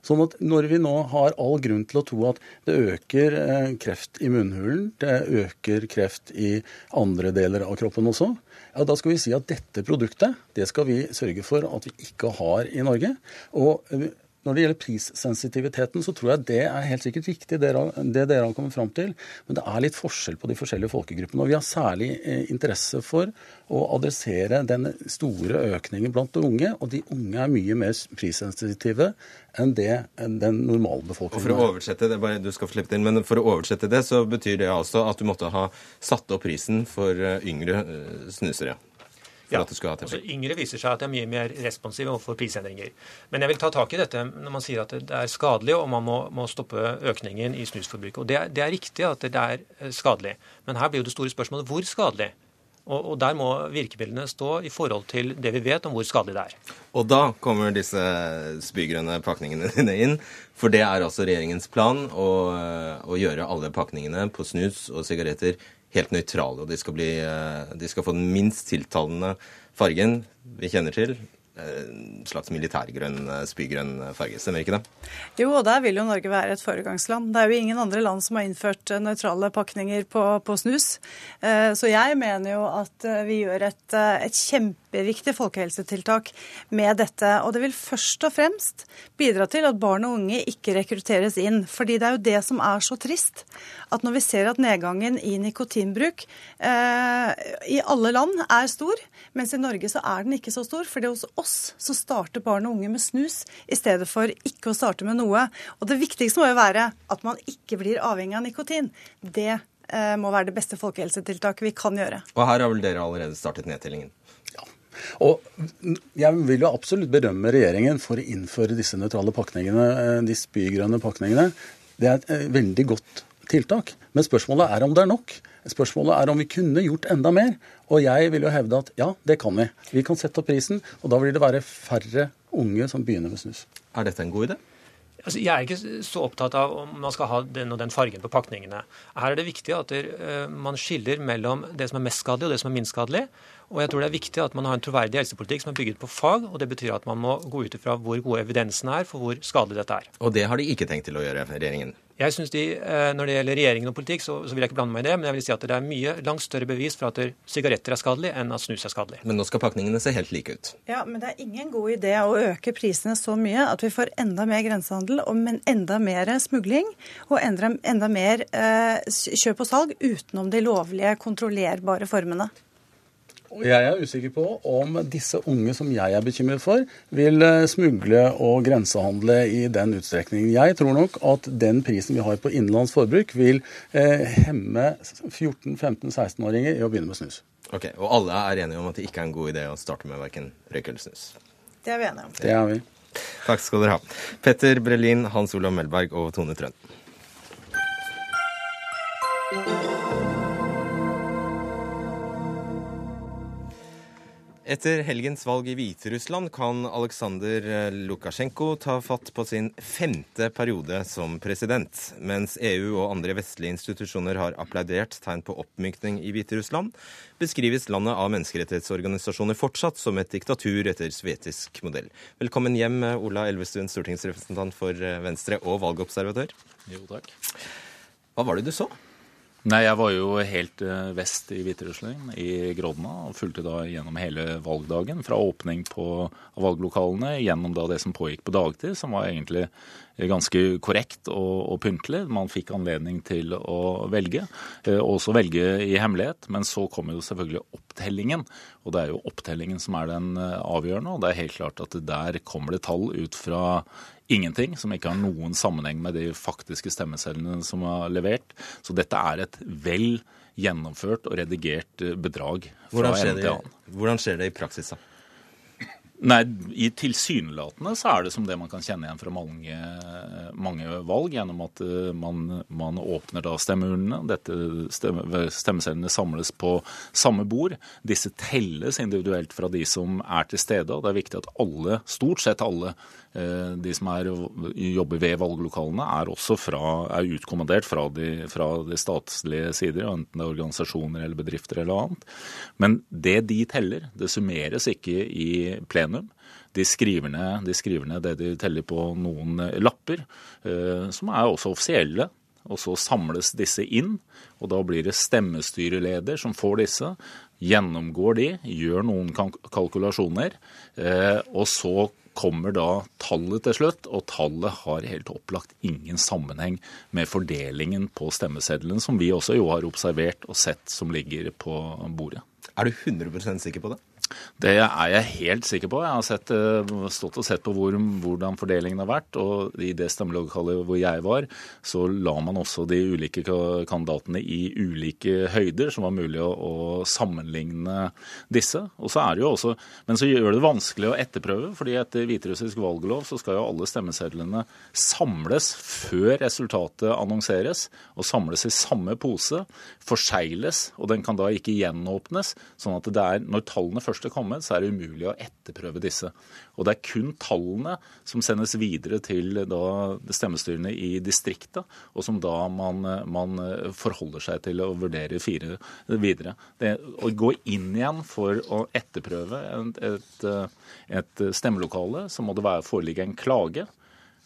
[SPEAKER 8] Sånn at når vi nå har all grunn til å tro at det øker eh, kreft i munnhulen, det øker kreft i andre deler av kroppen også, ja, da skal vi si at dette produktet det skal vi sørge for at vi ikke har i Norge. Og eh, når det gjelder prissensitiviteten, så tror jeg det er helt sikkert viktig, det dere har kommet fram til. Men det er litt forskjell på de forskjellige folkegruppene. Og vi har særlig eh, interesse for å adressere den store økningen blant de unge. Og de unge er mye mer prissensitive enn det enn den normale befolkningen.
[SPEAKER 1] for å oversette det, bare, du skal få slippe inn, men for å oversette det, så betyr det altså at du måtte ha satt opp prisen for eh, yngre eh, snusere?
[SPEAKER 10] ja, altså Yngre viser seg at de er mye mer responsive overfor prisendringer. Men jeg vil ta tak i dette når man sier at det er skadelig og man må, må stoppe økningen i snusforbruket. Og det det er, riktig at det er eh, skadelig. Men her blir jo det store spørsmålet hvor skadelig. Og, og, Der må virkemidlene stå i forhold til det vi vet om hvor skadelig det er.
[SPEAKER 1] Og da kommer disse spygrønne pakningene dine inn. For det er altså regjeringens plan å, å gjøre alle pakningene på snus og sigaretter helt nøytrale. Og de skal, bli, eh, de skal få den minst tiltalende fargen vi kjenner til. Eh, slags militærgrønn, eh, spygrønn farge. Stemmer ikke det?
[SPEAKER 9] Jo, og der vil jo Norge være et foregangsland. Det er jo ingen andre land som har innført nøytrale pakninger på, på snus. Så jeg mener jo at vi gjør et, et kjempeviktig folkehelsetiltak med dette. Og det vil først og fremst bidra til at barn og unge ikke rekrutteres inn. Fordi det er jo det som er så trist. At når vi ser at nedgangen i nikotinbruk eh, i alle land er stor, mens i Norge så er den ikke så stor. For det er hos oss så starter barn og unge med snus i stedet for ikke å starte med noe. Og det viktigste må jo være at man ikke blir avhengig av nikotin. Det eh, må være det beste folkehelsetiltaket vi kan gjøre.
[SPEAKER 1] Og her har vel dere allerede startet nedtellingen?
[SPEAKER 8] Og jeg vil jo absolutt berømme regjeringen for å innføre disse nøytrale pakningene, eh, de spygrønne pakningene. Det er et eh, veldig godt tiltak. Men spørsmålet er om det er nok. Spørsmålet er om vi kunne gjort enda mer. Og jeg vil jo hevde at ja, det kan vi. Vi kan sette opp prisen, og da vil det være færre unge som begynner med snus.
[SPEAKER 1] Er dette en god idé?
[SPEAKER 10] Altså, jeg er ikke så opptatt av om man skal ha den og den fargen på pakningene. Her er det viktig at uh, man skiller mellom det som er mest skadelig og det som er minst skadelig. Og jeg tror det er viktig at man har en troverdig helsepolitikk som er bygget på fag, og det betyr at man må gå ut ifra hvor gode evidensen er for hvor skadelig dette er.
[SPEAKER 1] Og det har de ikke tenkt til å gjøre, regjeringen?
[SPEAKER 10] Jeg synes de, eh, Når det gjelder regjeringen og politikk, så, så, vil jeg ikke blande meg i det. Men jeg vil si at det er mye langt større bevis for at sigaretter er skadelig, enn at snus er skadelig.
[SPEAKER 1] Men nå skal pakningene se helt like ut.
[SPEAKER 9] Ja, men det er ingen god idé å øke prisene så mye at vi får enda mer grensehandel, men enda mer smugling og enda, enda mer eh, kjøp og salg utenom de lovlige, kontrollerbare formene.
[SPEAKER 8] Og jeg er usikker på om disse unge som jeg er bekymret for, vil eh, smugle og grensehandle i den utstrekningen. Jeg tror nok at den prisen vi har på innenlands forbruk, vil eh, hemme 14-15-16-åringer i å begynne med snus.
[SPEAKER 1] Ok, Og alle er enige om at det ikke er en god idé å starte med verken røyk eller snus?
[SPEAKER 9] Det er vi enige om.
[SPEAKER 8] Det er vi.
[SPEAKER 1] Takk skal dere ha. Petter Brelin, Hans Olav Melberg og Tone Trøen. Etter helgens valg i Hviterussland kan Aleksandr Lukasjenko ta fatt på sin femte periode som president. Mens EU og andre vestlige institusjoner har applaudert tegn på oppmykning i Hviterussland, beskrives landet av menneskerettighetsorganisasjoner fortsatt som et diktatur etter sovjetisk modell. Velkommen hjem, Ola Elvestuen, stortingsrepresentant for Venstre og valgobservatør.
[SPEAKER 11] Jo, takk.
[SPEAKER 1] Hva var det du så?
[SPEAKER 11] Nei, Jeg var jo helt eh, vest i Hviterussland, i Grodna, og fulgte da gjennom hele valgdagen. Fra åpning på valglokalene gjennom da det som pågikk på dagtid, som var egentlig ganske korrekt og, og pyntelig. Man fikk anledning til å velge, og også velge i hemmelighet. Men så kommer jo selvfølgelig opptellingen, og det er jo opptellingen som er den eh, avgjørende. Og det er helt klart at der kommer det tall ut fra ingenting, som ikke har noen sammenheng med de faktiske stemmecellene som er levert. Så dette er et vel gjennomført og redigert eh, bedrag fra en til annen.
[SPEAKER 1] Hvordan skjer det i praksis, da?
[SPEAKER 11] Nei, i Tilsynelatende så er det som det man kan kjenne igjen fra mange, mange valg, gjennom at eh, man, man åpner da stemmeurnene. Dette stemme, Stemmesedlene samles på samme bord. Disse telles individuelt fra de som er til stede. og Det er viktig at alle, stort sett alle, de som er, jobber ved valglokalene, er også fra, er utkommandert fra de, fra de statslige sider, enten det er organisasjoner eller bedrifter eller annet. Men det de teller, det summeres ikke i plenum plenum. De skriver, ned, de skriver ned det de teller på noen lapper, eh, som er også offisielle. Og så samles disse inn, og da blir det stemmestyreleder som får disse. Gjennomgår de, gjør noen kalkulasjoner, eh, og så kommer da tallet til slutt, og tallet har helt opplagt ingen sammenheng med fordelingen på stemmeseddelen, som vi også jo har observert og sett som ligger på bordet.
[SPEAKER 1] Er du 100% sikker på det?
[SPEAKER 11] Det er jeg helt sikker på. Jeg har sett, eh, stått og sett på hvor, hvordan fordelingen har vært. Og i det stemmelokalet hvor jeg var, så la man også de ulike kandidatene i ulike høyder, som var mulig å, å sammenligne disse. Så det også, Men så gjør det vanskelig å etterprøve, fordi etter hviterussisk valglov så skal jo alle stemmesedlene samles før resultatet annonseres, og samles i samme pose, forsegles, og den kan da ikke gjenåpnes. sånn at det er, når tallene først først er kommet, så er det umulig å etterprøve disse. Og det er kun tallene som sendes videre til stemmestyrene i distriktet, og som da man, man, forholder seg til å vurdere fire videre. Det, å gå inn igjen for å etterprøve et, et, et stemmelokale, så må det foreligge en klage.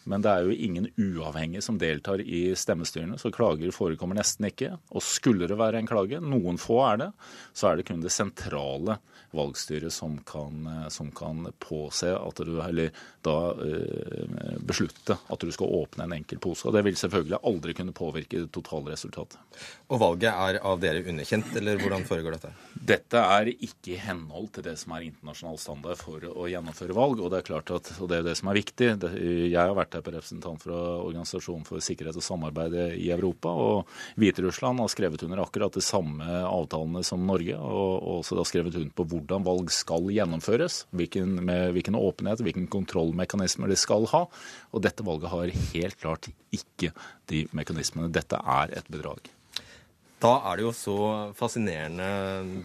[SPEAKER 11] Men det er jo ingen uavhengige som deltar i stemmestyrene, så klager forekommer nesten ikke. Og skulle det være en klage, noen få er det, så er det kun det sentrale valgstyret som kan, som kan påse at du, eller da eh, beslutte at du skal åpne en enkel pose. Og det vil selvfølgelig aldri kunne påvirke totalresultatet.
[SPEAKER 1] Og valget er av dere underkjent, eller hvordan foregår dette?
[SPEAKER 11] Dette er ikke i henhold til det som er internasjonal standard for å gjennomføre valg. Og det er klart at, og det er det som er viktig. Jeg har vært her på representant fra Organisasjonen for sikkerhet og samarbeid i Europa. Og Hviterussland har skrevet under akkurat de samme avtalene som Norge. Og også da skrevet under på hvordan valg skal gjennomføres. Hvilken, med hvilken åpenhet, hvilken kontrollmekanismer de skal ha. Og dette valget har helt klart ikke de mekanismene. Dette er et bedrag.
[SPEAKER 1] Da er det jo så fascinerende,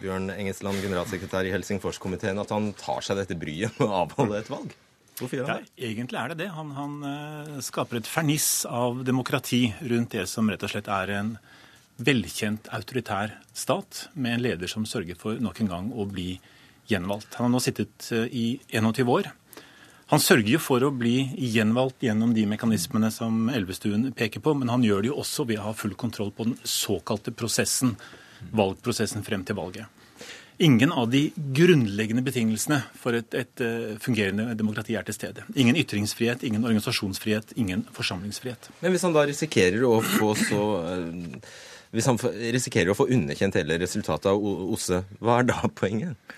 [SPEAKER 1] Bjørn Engesland, generalsekretær i Helsingforskomiteen, at han tar seg dette bryet med å avholde et valg. Hvorfor gjør han det?
[SPEAKER 12] Ja, egentlig er det det. Han, han uh, skaper et ferniss av demokrati rundt det som rett og slett er en velkjent autoritær stat, med en leder som sørger for nok en gang å bli gjenvalgt. Han har nå sittet uh, i 21 år. Han sørger jo for å bli gjenvalgt gjennom de mekanismene som Elvestuen peker på, men han gjør det jo også ved å ha full kontroll på den såkalte prosessen, valgprosessen frem til valget. Ingen av de grunnleggende betingelsene for et, et uh, fungerende demokrati er til stede. Ingen ytringsfrihet, ingen organisasjonsfrihet, ingen forsamlingsfrihet.
[SPEAKER 1] Men hvis han da risikerer å få så han risikerer å få underkjent hele resultatet av OSSE, hva er da poenget?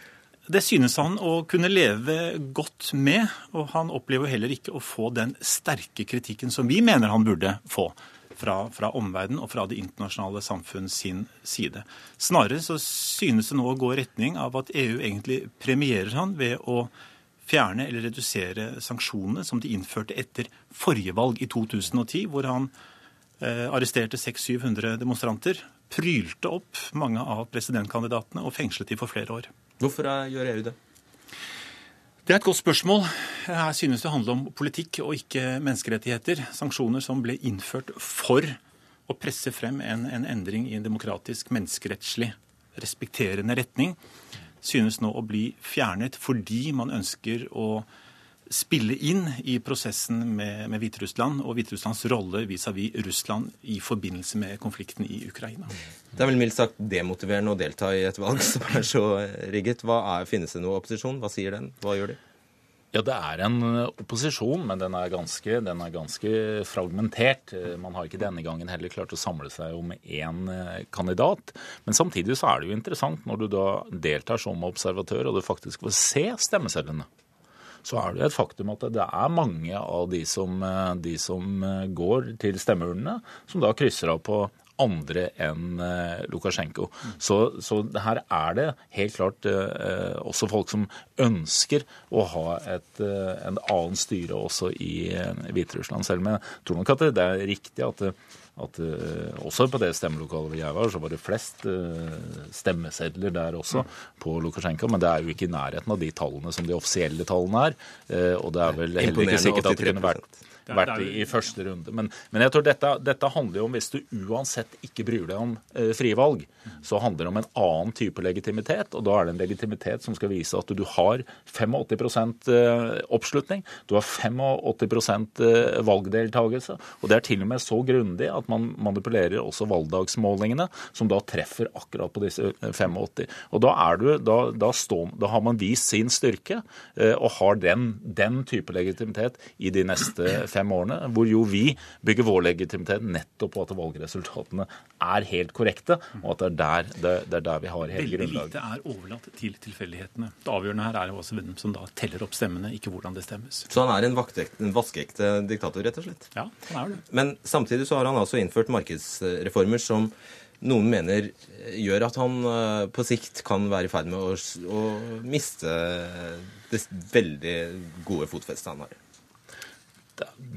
[SPEAKER 12] Det synes han å kunne leve godt med, og han opplever heller ikke å få den sterke kritikken som vi mener han burde få fra, fra omverdenen og fra det internasjonale samfunn sin side. Snarere så synes det nå å gå i retning av at EU egentlig premierer han ved å fjerne eller redusere sanksjonene som de innførte etter forrige valg i 2010, hvor han eh, arresterte 600-700 demonstranter, prylte opp mange av presidentkandidatene og fengslet de for flere år.
[SPEAKER 1] Hvorfor gjør EU det?
[SPEAKER 12] Det er et godt spørsmål. Her synes det handler om politikk og ikke menneskerettigheter. Sanksjoner som ble innført for å presse frem en, en endring i en demokratisk, menneskerettslig respekterende retning, synes nå å bli fjernet fordi man ønsker å spille inn i prosessen med, med Hviterussland og Hviterusslands rolle vis-à-vis -vis Russland i forbindelse med konflikten i Ukraina.
[SPEAKER 1] Det er vel mildt sagt demotiverende å delta i et valg som er så rigget. Hva er, Finnes det noe opposisjon? Hva sier den? Hva gjør de?
[SPEAKER 11] Ja, det er en opposisjon, men den er, ganske, den er, ganske, fragmentert. Man har ikke denne gangen heller klart å samle seg om én eh, kandidat. Men samtidig så er det jo interessant når du da deltar som observatør og du faktisk får se stemmesedlene så er det et faktum at det er mange av de som, eh, de som eh, går til stemmeurnene, som da krysser av på andre enn eh, Lukasjenko. Så, så, her er det helt klart eh, også folk som ønsker å ha et en annen styre også i Hviterussland. Selv om jeg tror nok at det, det er riktig at at uh, også på det stemmelokalet hvor jeg var, så var det flest uh, stemmesedler der også mm. på Lukasjenko. Men det er jo ikke i nærheten av de tallene som de offisielle tallene er. Uh, og det er vel heller ikke sikkert at det kunne vært vært i, i første runde. Men, men, jeg tror dette, dette, handler jo om hvis du uansett ikke bryr deg om eh, frivalg, så handler det om en annen type legitimitet. Og da er det en legitimitet som skal vise at du har 85 eh, oppslutning, du har 85 eh, valgdeltakelse. Og det er til og med så grundig at man manipulerer også valgdagsmålingene, som da treffer akkurat på disse 85. Eh, og da, er du, da, da, stå, da har man vist sin styrke og har den, den type legitimitet i de neste fem årene, hvor jo vi bygger vår legitimitet nettopp på at valgresultatene er helt korrekte, og at det er der, det, det er der vi har hele grunnlaget.
[SPEAKER 12] Veldig lite er overlatt til tilfeldighetene. Det avgjørende her er jo også hvem som da teller opp stemmene, ikke hvordan det stemmes.
[SPEAKER 1] Så han er en, en vaskeekte diktator, rett og slett?
[SPEAKER 12] Ja, han er det.
[SPEAKER 1] Men samtidig så har han altså innført markedsreformer som noen mener gjør at han eh, på sikt kan være i ferd med å, å miste det veldig gode fotfestet han har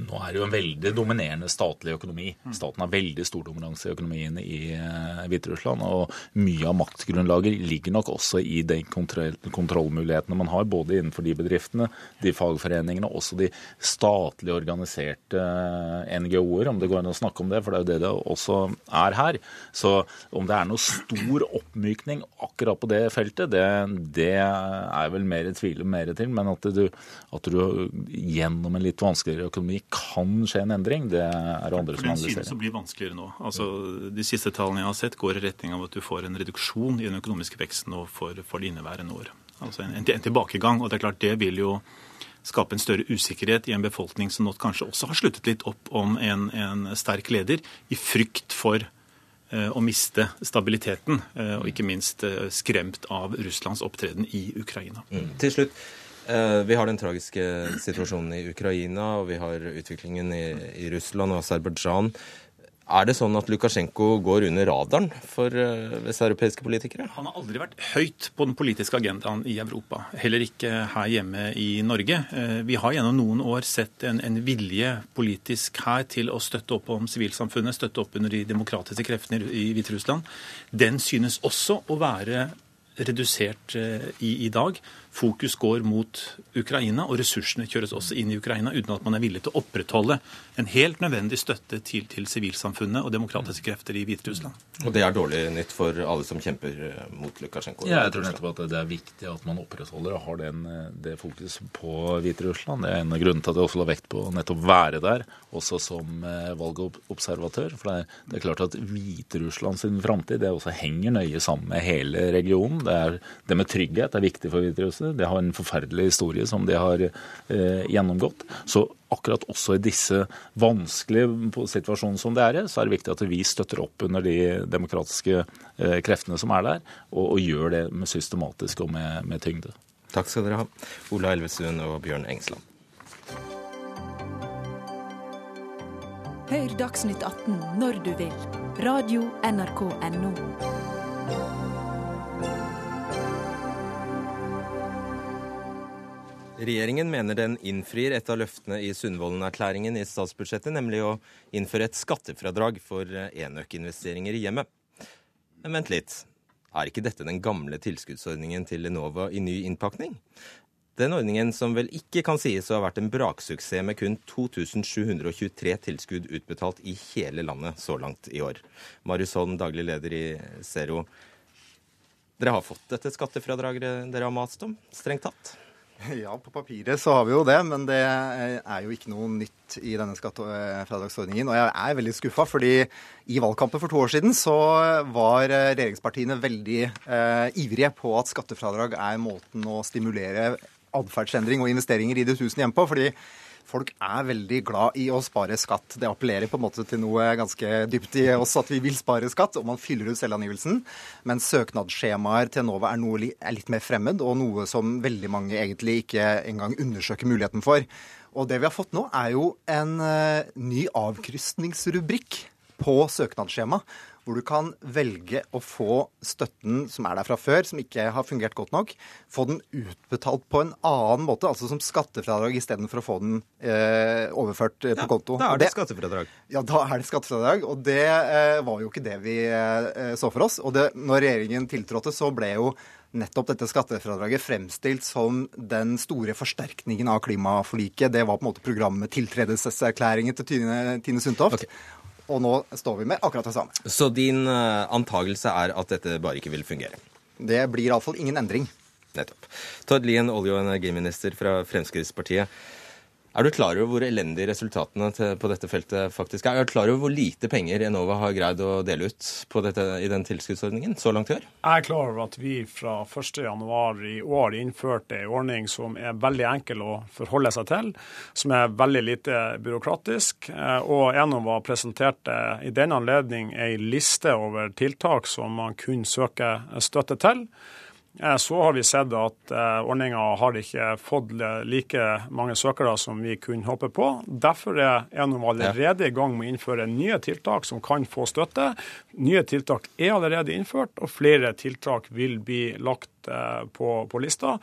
[SPEAKER 11] nå er det jo en veldig dominerende statlig økonomi. Staten har veldig stor dominanse i økonomien i uh, Hviterussland. Og mye av maktgrunnlaget ligger nok også i de kontroll kontrollmulighetene man har, både innenfor de bedriftene, de fagforeningene, og også de statlig organiserte uh, NGO-er, om det går an å snakke om det, for det er jo det det også er her. Så om det er noe stor oppmykning akkurat på det feltet, det, det er vel mer tvil mer til. Men at du, at du gjennom en litt vanskeligere økonomi kan skje en endring, det er andre som analyserer.
[SPEAKER 12] Synes å bli vanskeligere nå. Altså, de siste tallene jeg har sett, går i retning av at du får en reduksjon i den økonomiske veksten nå for, for det inneværende år. Altså en, en, tilbakegang. Og det er klart det vil jo skape en større usikkerhet i en befolkning som nå kanskje også har sluttet litt opp om en, en sterk leder, i frykt for eh, å miste stabiliteten, eh, og ikke minst eh, skremt av Russlands opptreden i Ukraina.
[SPEAKER 1] Mm. Til slutt, vi har den tragiske situasjonen i Ukraina, og vi har utviklingen i, i Russland og Aserbajdsjan. Er det sånn at Lukasjenko går under radaren for vesteuropeiske politikere?
[SPEAKER 12] Han har aldri vært høyt på den politiske agendaen i Europa. Heller ikke her hjemme i Norge. Uh, vi har gjennom noen år sett en, en, vilje politisk her til å støtte opp om sivilsamfunnet, støtte opp under de demokratiske kreftene i Hviterussland. Den synes også å være redusert i i dag. Fokus går mot Ukraina, og ressursene kjøres også inn i Ukraina uten at man er villig til å opprettholde en helt nødvendig støtte til, til sivilsamfunnet og demokratiske krefter i Hviterussland.
[SPEAKER 1] Og det er dårlig nytt for alle som kjemper mot Lukasjenko?
[SPEAKER 11] Ja, jeg tror nettopp at det er viktig at man opprettholder og har den, det fokus på Hviterussland. Det er en av grunnene til at jeg også la vekt på å nettopp være der, også som valgobservatør. For det er, det er klart at Hviterussland sin framtid også henger nøye sammen med hele regionen. Det, er, det med trygghet er viktig for Hviterussland religiøse. Det har en forferdelig historie som de har eh, gjennomgått. Så akkurat også i disse vanskelige situasjonene som det er i, så er det viktig at vi støtter opp under de demokratiske eh, kreftene som er der, og, og gjør det med systematisk og med, med tyngde.
[SPEAKER 1] Takk skal dere ha, Ola Elvestuen og Bjørn Engsland.
[SPEAKER 4] Hør Dagsnytt 18 når du vil. Radio NRK Radio.nrk.no.
[SPEAKER 1] Regjeringen mener den innfrir et av løftene i Sundvolden-erklæringen i statsbudsjettet, nemlig å innføre et skattefradrag for eh, enøkinvesteringer i hjemmet. Men vent litt. Er ikke dette den gamle tilskuddsordningen til Enova i ny innpakning? Den ordningen som vel ikke kan sies å ha vært en braksuksess med kun 2723 tilskudd utbetalt i hele landet så langt i år. Marius Holm, daglig leder i Zero. Dere har fått dette skattefradraget dere har mast om, strengt tatt?
[SPEAKER 13] Ja, på papiret så har vi jo det, men det er jo ikke noe nytt i denne skattefradragsordningen. Og jeg er veldig skuffa, fordi i valgkampen for to år siden så var regjeringspartiene veldig eh, ivrige på at skattefradrag er måten å stimulere atferdsendring og investeringer i det tusen hjem på. fordi folk er veldig glad i å spare skatt. Det appellerer på en måte til noe ganske dypt i oss at vi vil spare skatt, og man fyller ut selvangivelsen. Men søknadsskjemaer til Enova er, er litt mer fremmed, og noe som veldig mange egentlig ikke engang undersøker muligheten for. Og det vi har fått nå, er jo en uh, ny avkrysningsrubrikk på søknadsskjema hvor du kan velge å få støtten som er der fra før, som ikke har fungert godt nok, få den utbetalt på en annen måte, altså som skattefradrag istedenfor å få den eh, overført eh, på ja, konto.
[SPEAKER 1] Da er det, det skattefradrag.
[SPEAKER 13] Ja, da er det skattefradrag. Og det eh, var jo ikke det vi eh, så for oss. Og det, når regjeringen tiltrådte, så ble jo nettopp dette skattefradraget fremstilt som den store forsterkningen av klimaforliket. Det var på en måte programmet tiltredelseserklæringen til Tine, Tine Sundtoft. Okay. Og nå står vi med akkurat det samme.
[SPEAKER 1] Så din uh, antagelse er at dette bare ikke vil fungere?
[SPEAKER 13] Det blir iallfall ingen endring.
[SPEAKER 1] Nettopp. Tord Lien, olje- og energiminister fra Fremskrittspartiet. Er du klar over hvor elendige resultatene på dette feltet faktisk er? Er du klar over hvor lite penger Enova har greid å dele ut dette, i den tilskuddsordningen så langt i år?
[SPEAKER 14] Jeg er klar over at vi fra 1.1 i år innførte en ordning som er veldig enkel å forholde seg til, som er veldig lite byråkratisk. Og Enova presenterte i den anledning en liste over tiltak som man kunne søke støtte til. Eh, så har vi sett at eh, ordninga har ikke fått like mange søkere som vi kunne håpe på. Derfor er Enova allerede i gang med å innføre nye tiltak som kan få støtte. Nye tiltak er allerede innført, og flere tiltak vil bli lagt eh, på, på lista.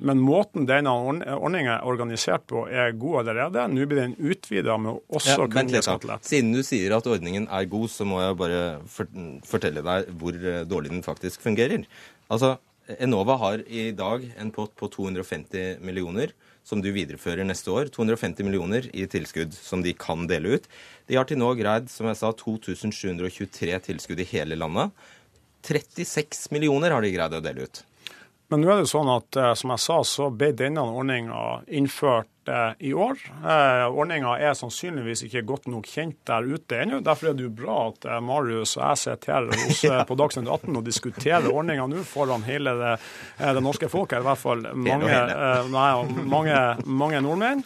[SPEAKER 14] Men måten denne ordningen er organisert på, er god allerede. Nå blir den utvida med også ja, kunne gi skattelette.
[SPEAKER 1] Siden du sier at ordningen er god, så må jeg bare fortelle deg hvor dårlig den faktisk fungerer. Altså, Enova har i dag en pott på 250 millioner som du viderefører neste år. 250 millioner i tilskudd som de kan dele ut. De har til nå greid som jeg sa, 2723 tilskudd i hele landet. 36 millioner har de greid å dele ut.
[SPEAKER 14] Men nå er det sånn at eh, som jeg sa, så ble denne ordninga innført i år. Eh, Ordninga er sannsynligvis ikke godt nok kjent der ute ennå. Derfor er det jo bra at eh, Marius og jeg sitter her hos, eh, på Dagsnytt 18 og diskuterer ordninga nå foran hele det, det, norske folket, i hvert fall mange, nei, mange, mange nordmenn.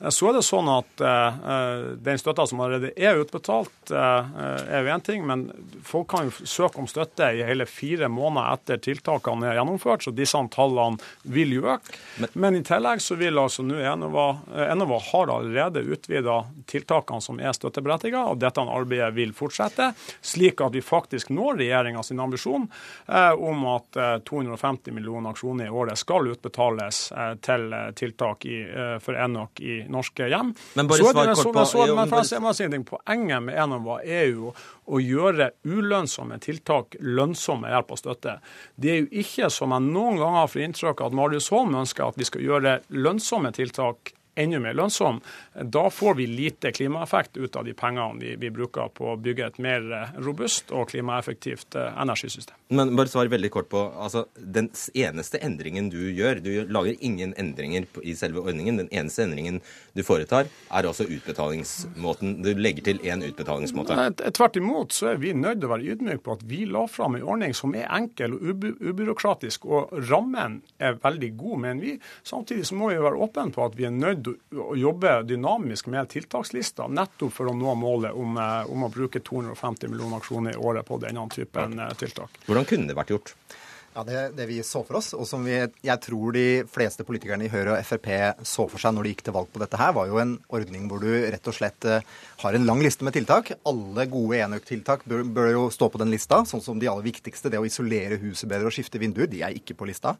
[SPEAKER 14] Eh, så er det sånn at uh, den støtta som allerede er utbetalt, uh, er jo én ting, men folk kan jo søke om støtte i hele fire måneder etter tiltakene er gjennomført, så disse tallene vil jo øke. Men, men i tillegg så vil altså nå Enova, Enova har allerede utvida tiltakene som er støtteberettiget, og dette arbeidet vil fortsette, slik at vi faktisk når regjeringa sin ambisjon uh, om at 250 millioner aksjoner i året skal utbetales til tiltak i, for Enok i norske hjem.
[SPEAKER 1] Men bare
[SPEAKER 14] så
[SPEAKER 1] svar kort på-
[SPEAKER 14] så-
[SPEAKER 1] jo,
[SPEAKER 14] men
[SPEAKER 1] men
[SPEAKER 14] for å
[SPEAKER 1] bare-
[SPEAKER 14] si- må jeg si en ting. Poenget med Enova er jo å gjøre ulønnsomme tiltak lønnsomme hjelp av støtte. Det er jo ikke, som jeg noen ganger får inntrykk av at Marius Holm ønsker, at vi skal gjøre lønnsomme tiltak enda mer lønnsom. Da får vi lite klimaeffekt ut av de pengene vi, vi bruker på å bygge et mer eh, robust og klimaeffektivt eh, energisystem.
[SPEAKER 1] Men bare svar veldig kort på altså, Den eneste endringen du gjør Du lager ingen endringer i selve ordningen. Den eneste endringen du foretar, er altså utbetalingsmåten. Du legger til én utbetalingsmåte.
[SPEAKER 14] Nei, Tvert imot så er vi nødt til å være ydmyke på at vi la fram en ordning som er enkel og uby ubyråkratisk, og rammen er veldig god, mener vi. Samtidig så må vi være åpne på at vi er nødt å jobbe dynamisk med tiltakslista, nettopp for å nå målet om, eh, om å bruke 250 millioner kroner i året på denne typen eh, tiltak.
[SPEAKER 1] Hvordan kunne det vært gjort?
[SPEAKER 13] Ja, det, det vi så for oss, og som vi, jeg tror de fleste politikerne i Høyre og Frp så for seg når de gikk til valg på dette her, var jo en ordning hvor du rett og slett eh, har en lang liste med tiltak. Alle gode enøktiltak bør, bør jo stå på den lista, sånn som de aller viktigste, det å isolere huset bedre og skifte vinduer, de er ikke på lista.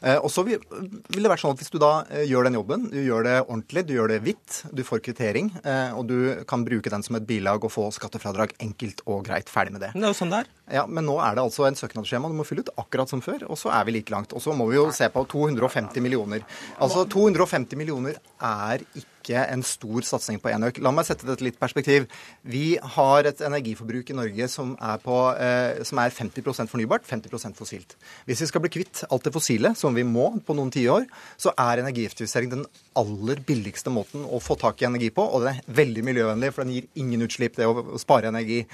[SPEAKER 13] Eh, og så vil, vil det være sånn at hvis du da eh, gjør den jobben, du gjør det ordentlig, du gjør det hvitt, du får kvittering, og du kan bruke den som et bilag og få skattefradrag enkelt og greit, ferdig med det.
[SPEAKER 1] Det er jo sånn det er.
[SPEAKER 13] Ja, Men nå er det altså en søknadsskjema du må fylle ut akkurat som før, og så er vi like langt. Og så må vi jo se på 250 millioner. Altså 250 millioner er ikke en stor satsing på enøk. La meg sette dette litt perspektiv. Vi har et energiforbruk i Norge som er, på, eh, som er 50% fornybart, 50% fossilt. Hvis vi skal bli kvitt alt det fossile, som vi må på noen tiår, så er energieffektivisering den aller billigste måten å få tak i energi på, og den er veldig miljøvennlig, for den gir ingen utslipp, det å spare energi.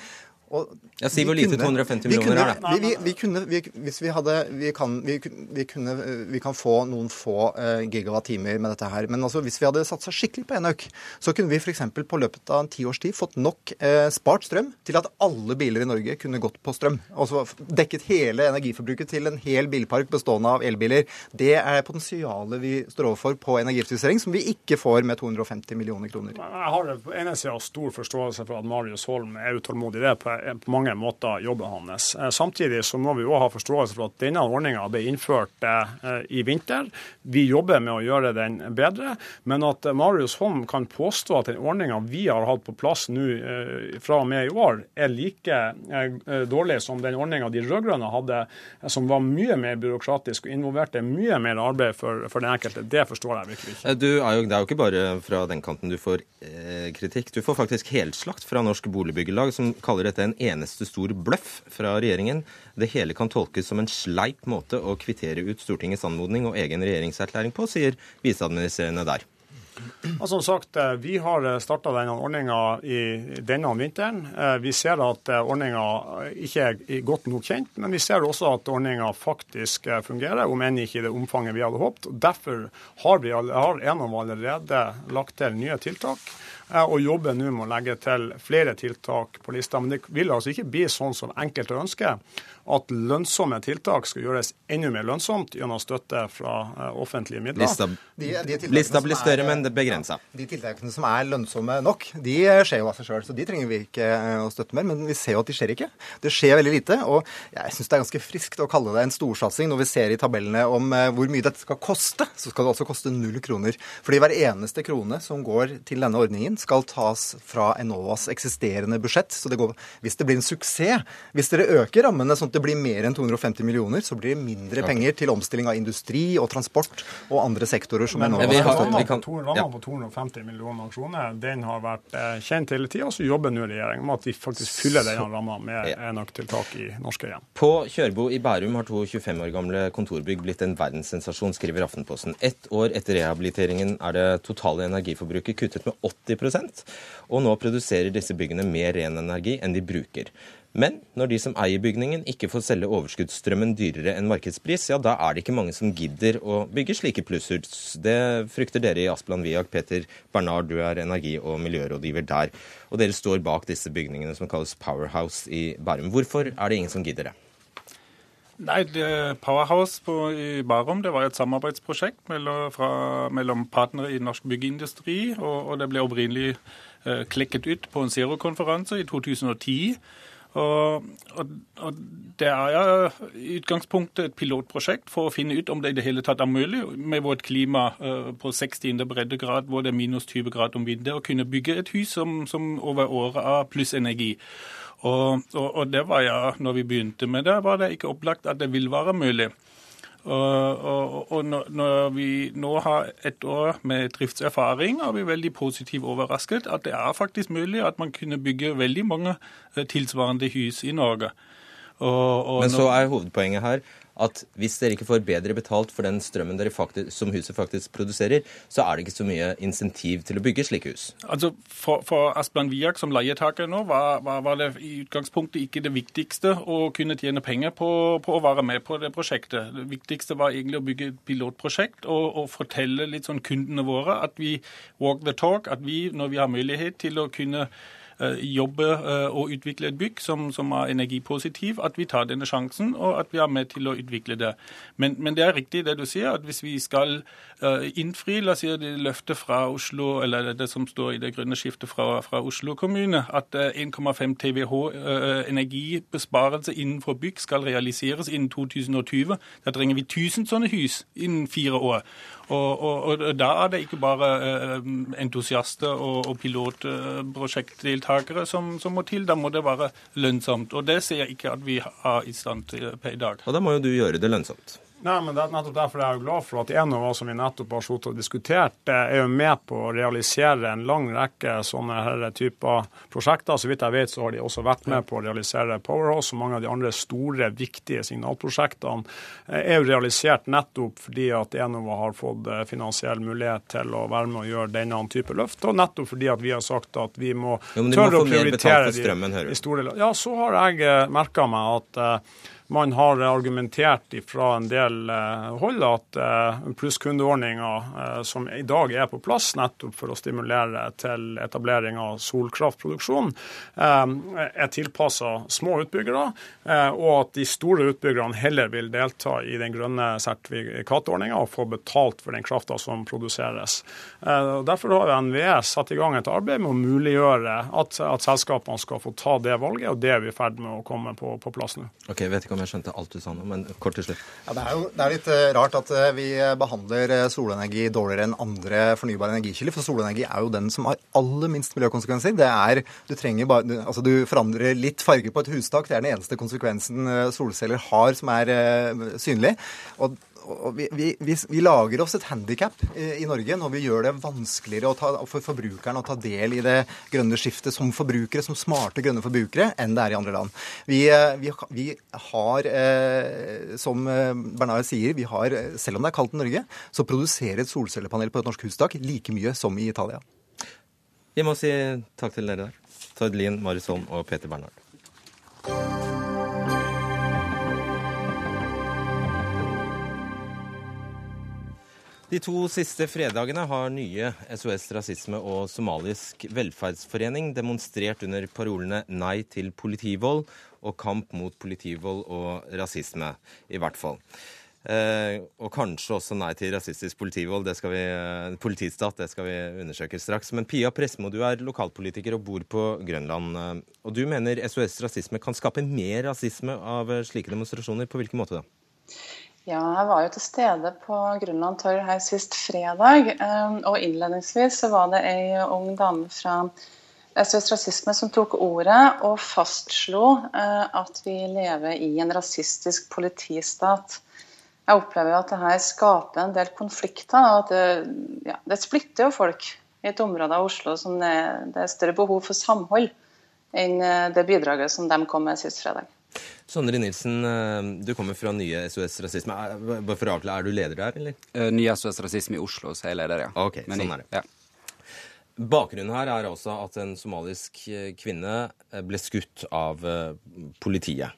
[SPEAKER 13] Og
[SPEAKER 1] Ja, si hvor lite 250 millioner er, da.
[SPEAKER 13] Vi, vi, vi kunne, vi, hvis vi hadde vi kan, vi, vi, kunne, vi kan få noen få uh, gigawatt-timer med dette her. Men altså, hvis vi hadde satsa skikkelig på enøk, så kunne vi f.eks. på løpet av en tiårs tid fått nok eh, spart strøm til at alle biler i Norge kunne gått på strøm. Altså dekket hele energiforbruket til en hel bilpark bestående av elbiler. Det er potensialet vi står overfor på energieffektivisering, som vi ikke får med 250 millioner kroner.
[SPEAKER 14] Jeg har på ene sida stor forståelse for at Marius Holm er utålmodig. Det er på, på mange måter jobben hans. Eh, Samtidig så må vi òg ha forståelse for at denne ordninga ble innført eh, i vinter. Vi jobber med å gjøre den bedre. Men at eh, Marius Holm kan påstå at den ordninga vi har hatt på plass nå fra og med i år, er like dårlig som den ordninga de rød-grønne hadde, som var mye mer byråkratisk og involverte mye mer arbeid for, for den enkelte, det forstår jeg virkelig ikke.
[SPEAKER 1] Du det er jo ikke bare fra den kanten du får kritikk. Du får faktisk helslakt fra Norsk Boligbyggelag, som kaller dette en eneste stor bløff fra regjeringen. Det hele kan tolkes som en sleip måte å kvittere ut Stortingets anmodning og egen regjeringserklæring på, sier viseadministrerende der.
[SPEAKER 14] Og som sagt, eh, Vi har starta denne ordninga denne vinteren. Eh, Vi ser at ordninga ikke er godt nok kjent, men vi ser også at ordninga faktisk eh, fungerer, om enn ikke i det omfanget vi hadde håpet. Derfor har, vi, har Enova allerede lagt til nye tiltak. eh, Og jobber nå med å legge til flere tiltak på lista. Men det vil altså ikke bli sånn som enkelte ønsker, at lønnsomme tiltak skal gjøres enda mer lønnsomt gjennom støtte fra eh, offentlige midler.
[SPEAKER 1] Lista,
[SPEAKER 13] De- de
[SPEAKER 1] lista
[SPEAKER 13] som
[SPEAKER 1] større,
[SPEAKER 13] er-
[SPEAKER 1] men det er begrensa.
[SPEAKER 13] De tiltakene som er lønnsomme nok, de skjer jo av seg sjøl. Så de trenger vi ikke eh, å støtte mer. Men vi ser jo at de skjer ikke. Det skjer veldig lite. Og jeg syns det er ganske friskt å kalle det en storsatsing når vi ser i tabellene om eh, hvor mye dette skal koste. Så skal det altså koste null kroner. Fordi hver eneste krone som går til denne ordningen, skal tas fra Enovas eksisterende budsjett. Så det går, hvis det blir en suksess, hvis dere øker rammene sånn det blir mer enn 250 millioner, så blir det mindre penger til omstilling av industri og transport og andre sektorer som
[SPEAKER 14] Men
[SPEAKER 13] Enova
[SPEAKER 1] vi
[SPEAKER 13] støtte.
[SPEAKER 1] vi kan-
[SPEAKER 14] på rammen på 250 millioner kroner den har vært eh, kjent hele tida. Så jobber nå regjeringen med at de faktisk fyller denne ramma med
[SPEAKER 1] Ja.
[SPEAKER 14] enøktiltak i norske hjem.
[SPEAKER 1] På Kjørbo i Bærum har to 25 år gamle kontorbygg blitt en verdenssensasjon, skriver Aftenposten. Ett år etter rehabiliteringen er det totale energiforbruket kuttet med 80% og nå produserer disse byggene mer ren energi enn de bruker. Men når de som eier bygningen ikke får selge overskuddsstrømmen dyrere enn markedspris, ja da er det ikke mange som gidder å bygge slike plusshus. Det frykter dere i Asplan Viak. Peter Bernard, du er energi- og miljørådgiver der. Og dere står bak disse bygningene som kalles Powerhouse i Bærum. Hvorfor er det ingen som gidder det?
[SPEAKER 15] Nei, det Powerhouse på, i Barom det var et samarbeidsprosjekt mellom, fra, mellom partnere i norsk byggeindustri, og, og det ble opprinnelig eh, klekket ut på en Zero-konferanse i 2010. Og, og, og det er i utgangspunktet et pilotprosjekt for å finne ut om det i det hele tatt er mulig med vårt klima uh, på 60. breddegrad, hvor det er minus 20 grad om vinteren, å kunne bygge et hus som, som over året har pluss energi. Og, og, det var ja, når vi begynte med det, var det ikke opplagt at det vil være mulig. Og, og, når vi nå har et år med driftserfaring, er vi veldig positivt overrasket at det er faktisk mulig at man kunne bygge veldig mange eh, tilsvarende hus i Norge.
[SPEAKER 1] Men så er hovedpoenget her at hvis dere ikke får bedre betalt for den strømmen faktisk, som huset faktisk produserer, så er det ikke så mye insentiv til å bygge slike hus.
[SPEAKER 15] Altså For, for Asbjørn Wiak som leietaker nå, var, var, var, det i utgangspunktet ikke det viktigste å kunne tjene penger på, på, å være med på det prosjektet. Det viktigste var egentlig å bygge et pilotprosjekt og, og fortelle litt sånn kundene våre at vi walk the talk, at vi når vi har mulighet til å kunne jobbe eh, og utvikle et bygg som, som, er energipositiv, at vi tar denne sjansen, og at vi er med til å utvikle det. Men, men det er riktig det du sier, at hvis vi skal uh, innfri la oss si løftet fra Oslo, eller det som står i det grønne skiftet fra, fra Oslo kommune, at uh, 1,5 TWh energibesparelse innenfor bygg skal realiseres innen 2020, da trenger vi 1000 sånne hus innen fire år. Og, og, og, da er det ikke bare eh, entusiaster og, og pilotprosjektdeltakere som, som, må til, da må det være lønnsomt. Og det ser jeg ikke at vi er i stand til i dag.
[SPEAKER 1] Og da må jo du gjøre det lønnsomt.
[SPEAKER 14] Nei, men det er nettopp derfor jeg er glad for at Enova, som vi nettopp har sittet og diskutert, er jo med på å realisere en lang rekke sånne her typer prosjekter. Så vidt jeg vet, så har de også vært med på å realisere Powerhouse og mange av de andre store, viktige signalprosjektene er jo realisert nettopp fordi at Enova har fått eh, finansiell mulighet til å være med og gjøre denne type løft, og nettopp fordi at vi har sagt at vi må tørre å prioritere de, de store Ja, så har jeg eh, merka meg at man har argumentert fra en del eh, hold at eh, plusskundeordninga eh, som i dag er på plass nettopp for å stimulere til etablering av solkraftproduksjon, er tilpassa små utbyggere, og at de store utbyggerne heller vil delta i den grønne sertifikatordninga og få betalt for den krafta som produseres. Derfor har NVE satt i gang et arbeid med å muliggjøre at, at selskapene skal få ta det valget, og det er vi i ferd med å komme på, på plass nå.
[SPEAKER 1] Okay, vet ikke om jeg skjønte alt du sa nå, men kort til slutt.
[SPEAKER 13] Ja, det er jo det er litt uh, rart at uh, vi behandler uh, solenergi dårligere enn andre fornybare energikilder. For solenergi er jo den som har aller minst miljøkonsekvenser. Det er, Du trenger bare, altså du forandrer litt farge på et hustak. Det er den eneste konsekvensen solceller har som er synlig. Og vi, vi, vi, lager oss et handikap i, Norge når vi gjør det vanskeligere ta, for forbrukeren å ta del i det grønne skiftet som forbrukere, som smarte grønne forbrukere, enn det er i andre land. Vi, vi har, eh, som eh, Bernard sier, vi har, selv om det er kaldt i Norge, så produserer et solcellepanel på et norsk hustak like mye som i Italia.
[SPEAKER 1] Vi må si takk til dere der. Tord Lien, Marius Holm og Peter Bernhard. De to siste fredagene har nye SOS Rasisme og Somalisk velferdsforening demonstrert under parolene 'Nei til politivold' og 'Kamp mot politivold og rasisme', i hvert fall. Eh, og kanskje også nei til rasistisk politivold, det skal vi, eh, politistat. Det skal vi undersøke straks. Men Pia Pressmo, du er lokalpolitiker og bor på Grønland. Eh, og du mener SOS Rasisme kan skape mer rasisme av slike demonstrasjoner. På hvilken måte da?
[SPEAKER 16] Ja, jeg var jo til stede på Grønland torg her sist fredag. Ehm, og innledningsvis så var det ei ung dame fra SVs Rasisme som tok ordet og fastslo eh, at vi lever i en rasistisk politistat. Jeg opplever jo at det her skaper en del konflikter. og at det, ja, det splitter jo folk i et område av Oslo som det, det er større behov for samhold enn eh, det bidraget som de kom med sist fredag.
[SPEAKER 1] Sondre Nilsen, eh, du kommer fra Nye SOS Rasisme. Bare for å avklare, Er du leder der, eller?
[SPEAKER 17] Eh, nye SOS Rasisme i Oslo, så er jeg leder, ja.
[SPEAKER 1] Ok, Men sånn er det. Ja. Bakgrunnen her er altså at en somalisk eh, kvinne ble skutt av politiet.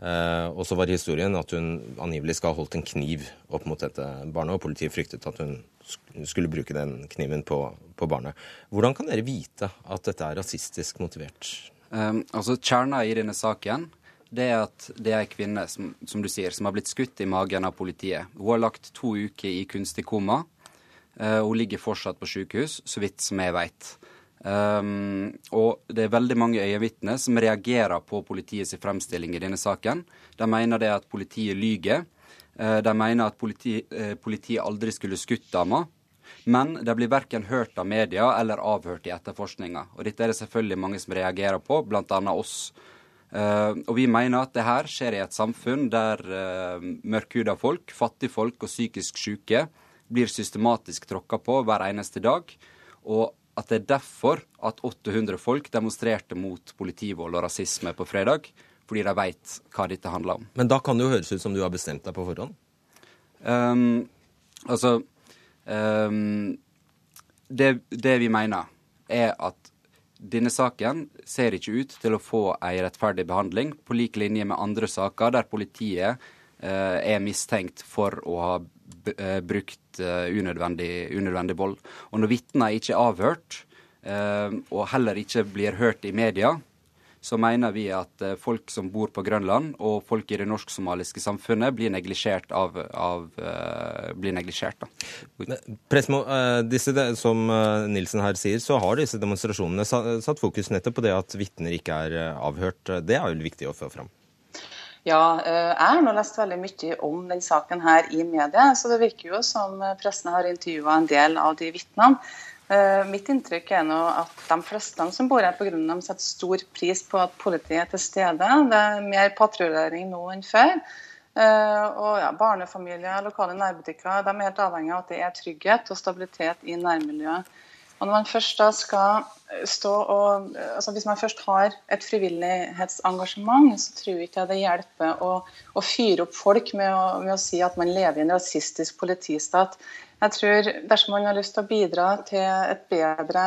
[SPEAKER 1] og så var historien at hun angivelig skal ha holdt en kniv opp mot dette barnet, og politiet fryktet at hun skulle bruke den kniven på, på barnet. Hvordan kan dere vite at dette er rasistisk motivert?
[SPEAKER 17] Um, altså Kjerna i denne saken det er at det er ei kvinne som, som, du sier, som har blitt skutt i magen av politiet. Hun har lagt to uker i kunstig koma. Uh, hun ligger fortsatt på sykehus, så vidt som jeg veit. Um, og det er veldig mange øyenvitner som reagerer på politiets fremstilling i denne saken. De mener det at politiet lyger. Uh, de mener at politi, uh, politiet aldri skulle skutt dama. Men de blir verken hørt av media eller avhørt i etterforskninga. Og dette er det selvfølgelig mange som reagerer på, bl.a. oss. Uh, og vi mener at det her skjer i et samfunn der uh, mørkhuda folk, fattigfolk og psykisk syke blir systematisk tråkka på hver eneste dag. Og at det er derfor at 800 folk demonstrerte mot politivold og rasisme på fredag. Fordi de veit hva dette handler om.
[SPEAKER 1] Men da kan det jo høres ut som du har bestemt deg på forhånd?
[SPEAKER 17] Um, altså um, det, det, vi mener, er at denne saken ser ikke ut til å få ei rettferdig behandling, på lik linje med andre saker der politiet eh, er mistenkt for å ha uh, brukt uh, unødvendig, unødvendig vold. Og når vitner ikke er avhørt, og heller ikke blir hørt i media, så mener vi at eh, folk som bor på Grønland og folk i det norsk-somaliske samfunnet blir neglisjert av, av uh, blir neglisjert.
[SPEAKER 1] Presmo, uh, disse, som Nilsen her sier, så har disse demonstrasjonene satt fokus nettopp på det at vitner ikke er avhørt. Det er jo viktig å få fram?
[SPEAKER 16] Ja, jeg har nå lest veldig mye om den saken her i media, så det virker jo som pressen har intervjua en del av de vitnene. Eh, mitt inntrykk er nå at de fleste som bor her på Grønland, setter stor pris på at politiet er til stede. Det er mer patruljering nå enn før. Eh, og ja, Barnefamilier, lokale nærbutikker de er helt avhengig av at det er trygghet og stabilitet i nærmiljøet. Og når man først da skal stå og, altså Hvis man først har et frivillighetsengasjement, så tror jeg ikke det hjelper å, å fyre opp folk med å, med å si at man lever i en rasistisk politistat. Jeg tror Dersom man har lyst til å bidra til et bedre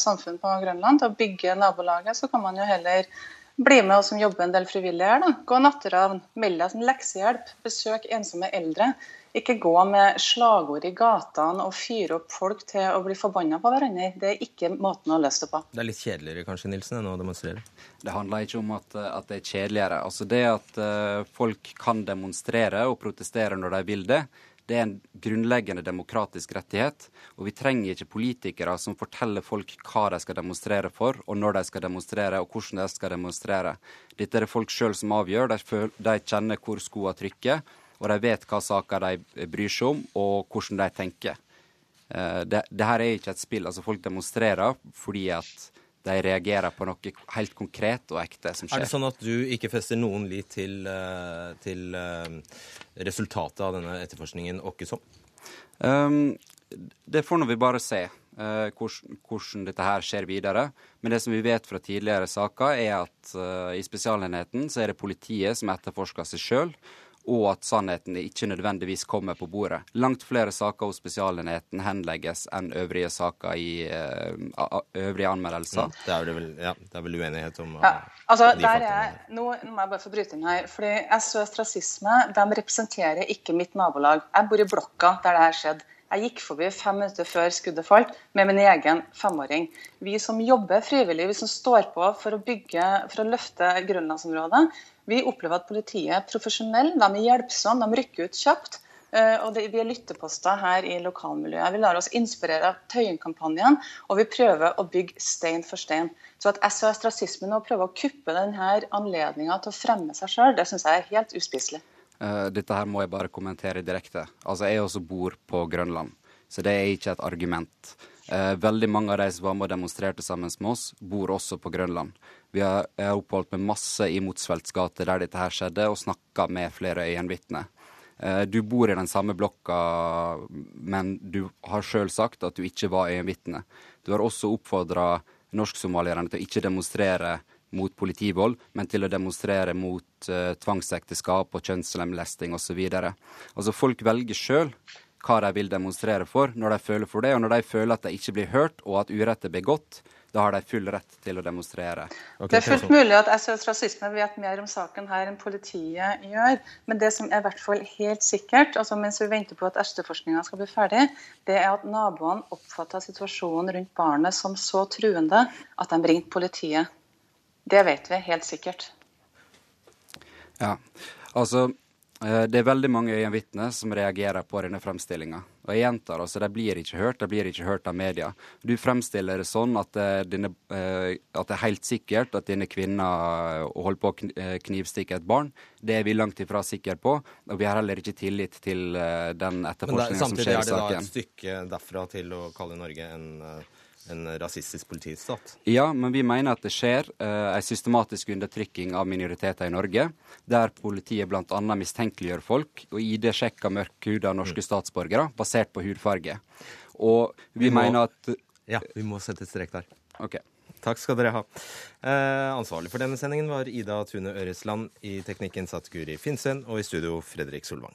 [SPEAKER 16] samfunn på Grønland, til å bygge nabolaget, så kan man jo heller bli med oss som jobber en del frivillig her. da. Gå natteravn, meld deg som leksehjelp, besøk ensomme eldre. Ikke gå med slagord i gatene og fyre opp folk til å bli forbanna på hverandre. Det er ikke måten å løse det på.
[SPEAKER 1] Det er litt kjedeligere kanskje, Nilsen, enn å demonstrere?
[SPEAKER 17] Det handler ikke om at, at det er kjedeligere. Altså Det at uh, folk kan demonstrere og protestere når de vil det, det er en grunnleggende demokratisk rettighet. Og vi trenger ikke politikere som forteller folk hva de skal demonstrere for, og når de skal demonstrere, og hvordan de skal demonstrere. Dette er det folk sjøl som avgjør. De, kjenner hvor skoa trykker, og de vet hva saker de bryr seg om, og hvordan de tenker. Eh, det, det her er ikke et spill. altså Folk demonstrerer fordi at de reagerer på noe helt konkret og ekte som skjer.
[SPEAKER 1] Er det sånn at du ikke fester noen lit til, eh, til eh, resultatet av denne etterforskningen Åkkesom?
[SPEAKER 17] Um, det får nå vi bare se, uh, hvordan, hvordan, dette her skjer videre. Men det som vi vet fra tidligere saker, er at uh, i Spesialenheten så er det politiet som etterforsker seg sjøl og at sannheten ikke nødvendigvis kommer på bordet. Langt flere saker hos Spesialenheten henlegges enn øvrige saker i uh, øvrige anmeldelser.
[SPEAKER 1] Ja, det, er vel, ja, det er vel uenighet om
[SPEAKER 16] ja, altså, de der er, nå, nå, må jeg bare få bryte inn her. fordi SOS Rasisme de representerer ikke mitt nabolag. Jeg bor i blokka der det her skjedde. Jeg gikk forbi fem minutter før skuddet falt med min egen femåring. Vi som jobber frivillig, vi som står på for å bygge, for å løfte grønlandsområdet, vi opplever at politiet er profesjonelle, de er hjelpsomme, de rykker ut kjapt. Eh, og det, Vi er lytteposter her i lokalmiljøet. Vi lar oss inspirere av Tøyen-kampanjen, og vi prøver å bygge stein for stein. Så at SOS Rasisme nå prøver å kuppe denne anledninga til å fremme seg sjøl, det syns jeg er helt uspiselig.
[SPEAKER 17] Uh, dette her må jeg bare kommentere direkte. Altså, Jeg også bor på Grønland, så det er ikke et argument. Uh, veldig mange av de som var med og demonstrerte sammen med oss, bor også på Grønland. Vi har, har oppholdt meg masse i Motsvelds gate der dette her skjedde, og snakka med flere øyenvitner. Eh, du bor i den samme blokka, men du har sjøl sagt at du ikke var øyenvitne. Du har også oppfordra norsk-somalierne til å ikke demonstrere mot politivold, men til å demonstrere mot uh, tvangsekteskap og kjønnslemlesting osv. Altså, folk velger sjøl hva de vil demonstrere for når de føler for det, og når de føler at de ikke blir hørt og at urett er begått, da har de full rett til å demonstrere.
[SPEAKER 16] Okay, det er fullt mulig at SOS Rasisme vet mer om saken her enn politiet gjør. Men det som er i hvert fall helt sikkert, altså mens vi venter på at etterforskninga skal bli ferdig, det er at naboene oppfatter situasjonen rundt barnet som så truende at de ringte politiet. Det vet vi helt sikkert.
[SPEAKER 17] Ja, altså Det er veldig mange øyenvitner som reagerer på denne fremstillinga. Og jeg gjentar, altså, de blir ikke hørt, de blir ikke hørt av media. Du fremstiller det sånn at, dine, eh, at det er helt sikkert at denne kvinna eh, holder på å eh, knivstikke et barn. Det er vi langt ifra sikre på, og vi har heller ikke tillit til eh, som
[SPEAKER 1] skjer i
[SPEAKER 17] saken. Men
[SPEAKER 1] samtidig er det da et stykke derfra til å kalle Norge en, eh, en rasistisk politistat.
[SPEAKER 17] Ja, men vi mener at det skjer eh, en systematisk undertrykking av minoriteter i Norge, der politiet bl.a. mistenkeliggjør folk og ID-sjekker mørkhuda norske statsborgere basert på hudfarge. Og vi,
[SPEAKER 1] Vi må-
[SPEAKER 17] mener at
[SPEAKER 1] Ja, vi må sette strek der.
[SPEAKER 17] Ok.
[SPEAKER 1] Takk skal dere ha. Eh, ansvarlig for denne sendingen var Ida Tune Øresland. I teknikken satt Guri Finsen, og i studio Fredrik Solvang.